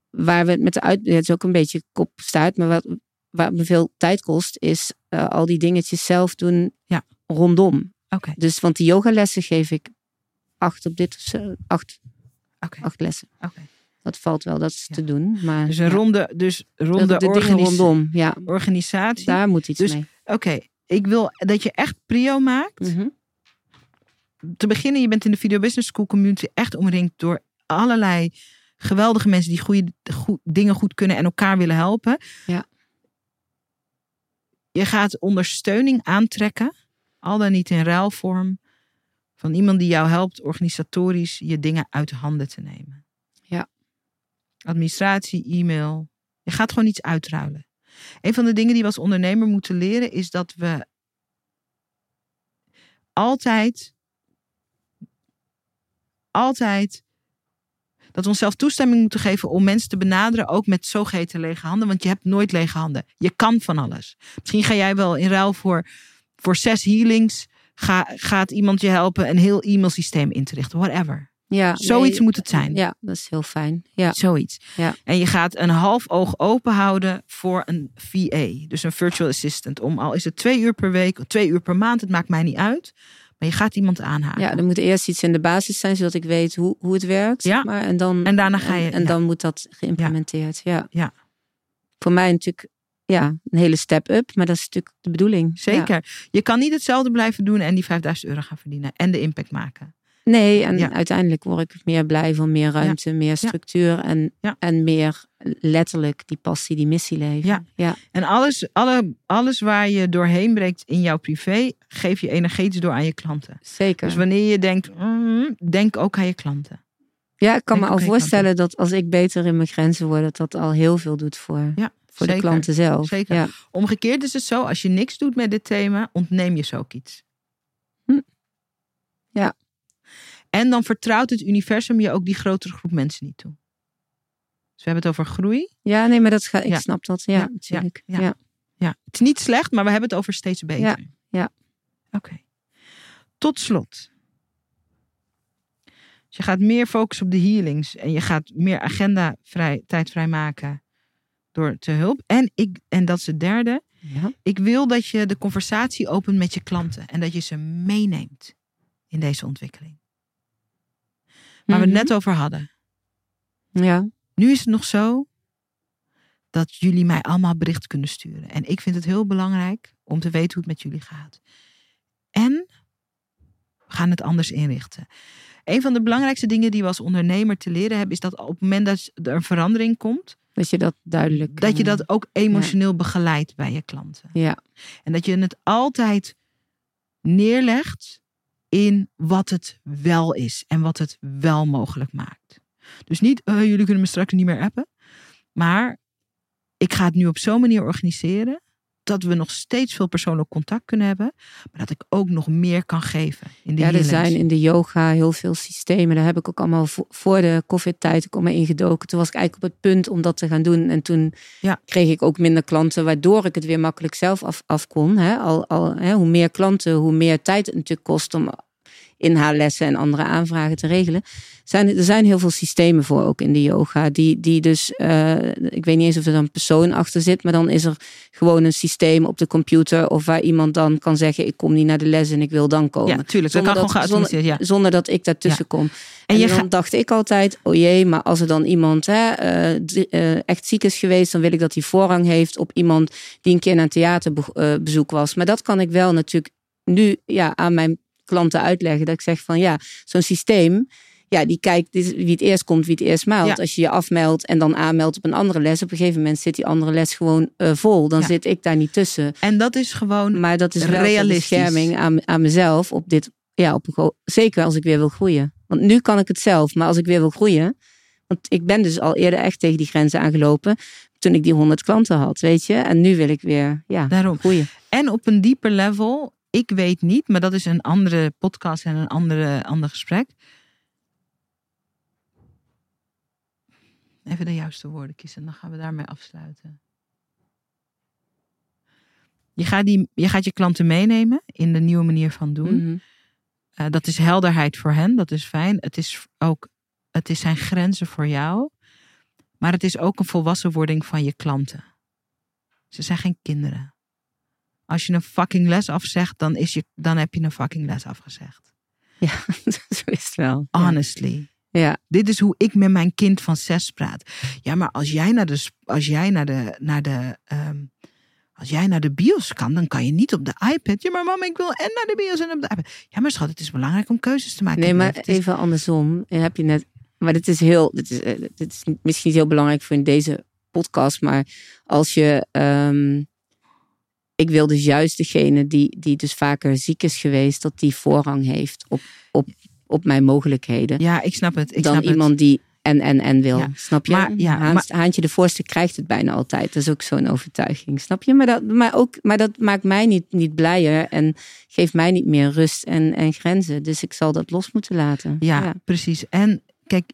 waar we het met de uit, het is ook een beetje kop staat, maar wat, waar me veel tijd kost, is uh, al die dingetjes zelf doen ja. rondom. Oké. Dus want die yogalessen geef ik acht op dit of zo, acht, okay. acht lessen. Oké. Dat valt wel, dat is te doen. Maar, dus een ronde, dus ronde de dingen rondom, ja. organisatie. Daar moet iets dus, mee. Oké, ik wil dat je echt prio maakt. Mm -hmm. Te beginnen, je bent in de Video Business School community echt omringd door allerlei geweldige mensen die goede, goed, dingen goed kunnen en elkaar willen helpen. Ja. Je gaat ondersteuning aantrekken, al dan niet in ruilvorm, van iemand die jou helpt organisatorisch je dingen uit de handen te nemen. Ja. Administratie, e-mail. Je gaat gewoon iets uitruilen. Een van de dingen die we als ondernemer moeten leren is dat we altijd, altijd dat we onszelf toestemming moeten geven om mensen te benaderen, ook met zogeheten lege handen. Want je hebt nooit lege handen. Je kan van alles. Misschien ga jij wel in ruil voor, voor zes healings. Ga, gaat iemand je helpen een heel e-mailsysteem in te richten. Whatever. Ja, Zoiets nee, moet het zijn. Ja, dat is heel fijn. Ja. Zoiets. Ja. En je gaat een half oog open houden voor een VA. Dus een virtual assistant. Om al is het twee uur per week, twee uur per maand. Het maakt mij niet uit. Maar je gaat iemand aanhaken. Ja, er moet eerst iets in de basis zijn, zodat ik weet hoe, hoe het werkt. Ja. Maar, en, dan, en daarna ga je. En, en ja. dan moet dat geïmplementeerd. Ja. ja. Voor mij natuurlijk ja, een hele step-up, maar dat is natuurlijk de bedoeling. Zeker. Je kan niet hetzelfde blijven doen en die 5000 euro gaan verdienen en de impact maken. Nee, en uiteindelijk word ik meer blij van meer ruimte, meer structuur en, en meer letterlijk die passie, die missie leven. Ja. ja. En alles, alle, alles waar je doorheen breekt in jouw privé, geef je energetisch door aan je klanten. Zeker. Dus wanneer je denkt, mm, denk ook aan je klanten. Ja, ik kan denk me al voorstellen dat als ik beter in mijn grenzen word, dat dat al heel veel doet voor, ja, voor de klanten zelf. Zeker. Ja. Omgekeerd is het zo, als je niks doet met dit thema, ontneem je ze ook iets. Hm. Ja. En dan vertrouwt het universum je ook die grotere groep mensen niet toe. Dus we hebben het over groei. Ja, nee, maar dat ga, ik ja. snap dat. Ja, ja natuurlijk. Ja, ja. ja, het is niet slecht, maar we hebben het over steeds beter. Ja, ja. Oké. Okay. Tot slot. Dus je gaat meer focussen op de healings en je gaat meer agenda vrij, tijd vrijmaken door te hulp. En, ik, en dat is het derde. Ja. Ik wil dat je de conversatie opent met je klanten en dat je ze meeneemt in deze ontwikkeling. Waar we het net over hadden. Ja. Nu is het nog zo dat jullie mij allemaal bericht kunnen sturen. En ik vind het heel belangrijk om te weten hoe het met jullie gaat. En we gaan het anders inrichten. Een van de belangrijkste dingen die we als ondernemer te leren hebben, is dat op het moment dat er een verandering komt, dat je dat duidelijk. Dat je dat ook emotioneel ja. begeleidt bij je klanten. Ja. En dat je het altijd neerlegt in wat het wel is en wat het wel mogelijk maakt. Dus niet, uh, jullie kunnen me straks niet meer appen. Maar ik ga het nu op zo'n manier organiseren dat we nog steeds veel persoonlijk contact kunnen hebben, maar dat ik ook nog meer kan geven. In de ja, er zijn in de yoga heel veel systemen. Daar heb ik ook allemaal voor de COVID-tijd ook allemaal ingedoken. Toen was ik eigenlijk op het punt om dat te gaan doen. En toen ja. kreeg ik ook minder klanten, waardoor ik het weer makkelijk zelf af, af kon. Hè. Al, al, hè, hoe meer klanten, hoe meer tijd het natuurlijk kost om inhaallessen en andere aanvragen te regelen. Zijn, er zijn heel veel systemen voor ook in de yoga. Die, die dus, uh, ik weet niet eens of er dan een persoon achter zit, maar dan is er gewoon een systeem op de computer. Of waar iemand dan kan zeggen: Ik kom niet naar de les en ik wil dan komen. Ja, natuurlijk. Dat kan dat, gewoon zonder, ja. zonder dat ik daartussen ja. kom. En, en dan dacht ik altijd: Oh jee, maar als er dan iemand hè, uh, uh, echt ziek is geweest, dan wil ik dat hij voorrang heeft op iemand die een keer naar een theaterbezoek was. Maar dat kan ik wel natuurlijk nu ja, aan mijn klanten uitleggen. Dat ik zeg van ja, zo'n systeem ja, die kijkt wie het eerst komt, wie het eerst meldt. Als je je afmeldt en dan aanmeldt op een andere les, op een gegeven moment zit die andere les gewoon uh, vol. Dan zit ik daar niet tussen. En dat is gewoon. Maar dat is wel bescherming aan, aan mezelf op dit. Ja, op een, zeker als ik weer wil groeien. Want nu kan ik het zelf, maar als ik weer wil groeien. Want ik ben dus al eerder echt tegen die grenzen aangelopen. Toen ik die 100 klanten had, weet je. En nu wil ik weer ja, Daarom. groeien. En op een dieper level, ik weet niet, maar dat is een andere podcast en een andere, ander gesprek. Even de juiste woorden kiezen, dan gaan we daarmee afsluiten. Je gaat, die, je gaat je klanten meenemen in de nieuwe manier van doen. Mhm. Uh, dat is helderheid voor hen, dat is fijn. Het is ook het is zijn grenzen voor jou. Maar het is ook een volwassenwording van je klanten. Ze zijn geen kinderen. Als je een fucking les afzegt, dan, is je, dan heb je een fucking les afgezegd. Ja, zo is het wel. Honestly. Ja. Dit is hoe ik met mijn kind van zes praat. Ja, maar als jij naar de, als jij naar de, naar de, um, als jij naar de bios kan, dan kan je niet op de iPad. Ja, maar mama, ik wil en naar de bios en op de iPad. Ja, maar schat, het is belangrijk om keuzes te maken. Nee, maar is... even andersom. Heb je net, maar dit is heel, dit is, dit is misschien heel belangrijk voor in deze podcast. Maar als je, um, ik wil dus juist degene die, die dus vaker ziek is geweest, dat die voorrang heeft op, op op mijn mogelijkheden. Ja, ik snap het. Ik dan snap iemand het. die en en en wil. Ja. Snap je? Maar, ja, Haans, maar- Haantje de voorste krijgt het bijna altijd. Dat is ook zo'n overtuiging. Snap je? Maar dat, maar ook, maar dat maakt mij niet, niet blijer en geeft mij niet meer rust en, en grenzen. Dus ik zal dat los moeten laten. Ja, ja. precies. En kijk,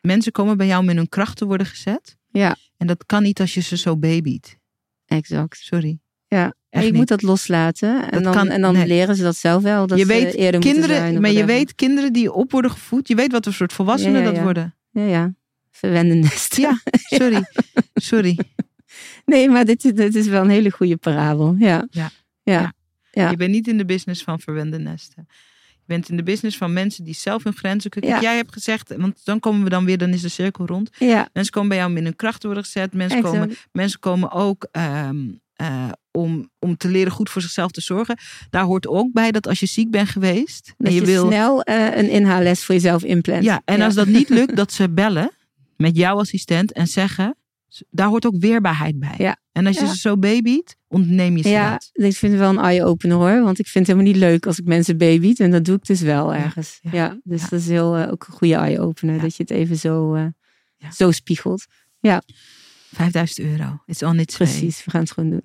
mensen komen bij jou om in hun kracht te worden gezet. Ja. En dat kan niet als je ze zo babyt. exact. Sorry. Ja. Je niet. moet dat loslaten. En dan, kan- en dan nee. leren ze dat zelf wel. Dat je ze weet, eerder moeten zijn kinderen, maar je whatever. weet kinderen die op worden gevoed. Je weet wat voor soort volwassenen Ja, ja, dat worden. Ja, ja. Verwende nest. Ja, sorry. Sorry. Nee, maar dit, is- dit is wel een hele goede parabel. Ja. Ja. Ja. Je bent niet in de business van verwende nesten. Je bent in de business van mensen die zelf hun grenzen kunnen. Ja. Jij hebt gezegd, want dan komen we dan weer, dan is de cirkel rond. ja. Mensen komen bij jou om in hun kracht worden gezet. Mensen, komen, mensen komen ook eh, om, om te leren goed voor zichzelf te zorgen. Daar hoort ook bij dat als je ziek bent geweest Dat en je, je wil. snel eh, een inhaalles voor jezelf inplant. Ja, en als dat niet lukt, dat ze bellen met jouw assistent en zeggen. Daar hoort ook weerbaarheid bij. Ja. En als je Ja. ze zo babyt, ontneem je ze Ja, dat. ik vind het wel een eye-opener hoor. Want ik vind het helemaal niet leuk als ik mensen babyt. En dat doe ik dus wel Ja, ergens. Ja, ja, dus ja. dat is heel, eh, ook een goede eye-opener. Ja. Dat je het even zo, eh, Ja. zo spiegelt. 5000 euro. It's on its way. Precies, we gaan het gewoon doen.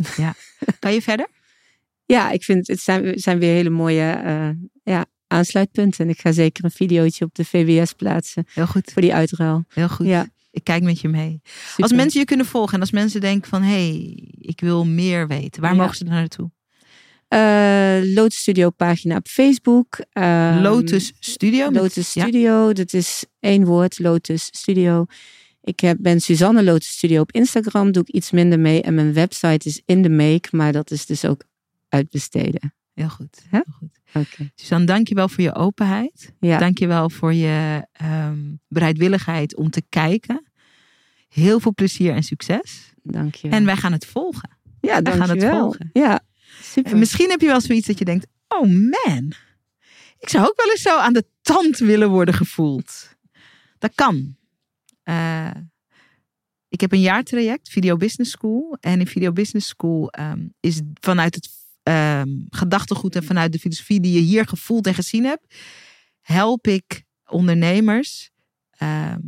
Kan je verder? Ja, ik vind het zijn, zijn weer hele mooie eh, ja, aansluitpunten. En ik ga zeker een videootje op de VWS plaatsen Heel goed. voor die uitruil. Heel goed. Ja, Ik kijk met je mee. super. Als mensen je kunnen volgen en als mensen denken van... hé, hey, ik wil meer weten. Waar Ja. mogen ze dan naartoe? Eh, Lotus Studio pagina op Facebook. Ehm, Lotus Studio? Lotus ja? Studio, dat is één woord, Lotus Studio. Ik heb, ben Suzanne Lotus Studio op Instagram, doe ik iets minder mee. En mijn website is in de make, maar dat is dus ook uitbesteden. Heel goed. Heel goed. Oké. Suzanne, dank je wel voor je openheid. Ja, Dank je wel voor je ehm, bereidwilligheid om te kijken. Heel veel plezier en succes. dank je. En wij gaan het volgen. ja, wij gaan het volgen. Ja, super. En misschien heb je wel zoiets dat je denkt: oh man, ik zou ook wel eens zo aan de tand willen worden gevoeld. Dat kan. Eh, ik heb een jaartraject, Video Business School. En in Video Business School ehm, is vanuit het ehm, gedachtegoed en vanuit de filosofie die je hier gevoeld en gezien hebt, help ik ondernemers ehm,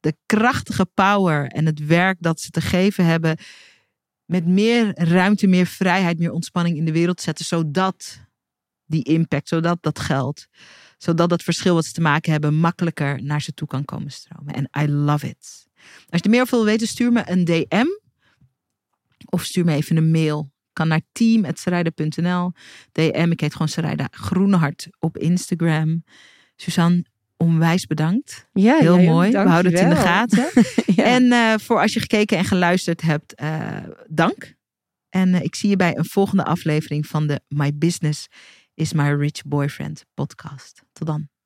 de krachtige power en het werk dat ze te geven hebben met meer ruimte, meer vrijheid, meer ontspanning in de wereld te zetten, zodat die impact, zodat dat geld, zodat dat verschil wat ze te maken hebben makkelijker naar ze toe kan komen stromen. En I love it. Als je er meer over wil weten, stuur me een DM of stuur me even een mail kan naar team.sarayda.nl. DM, ik heet gewoon Sarayda Groenehart op Instagram. Suzanne, onwijs bedankt. Ja, Heel mooi. We houden het in de gaten. Ja. En eh, voor als je gekeken en geluisterd hebt, eh, dank. En eh, ik zie je bij een volgende aflevering van de My Business is My Rich Boyfriend podcast. Tot dan.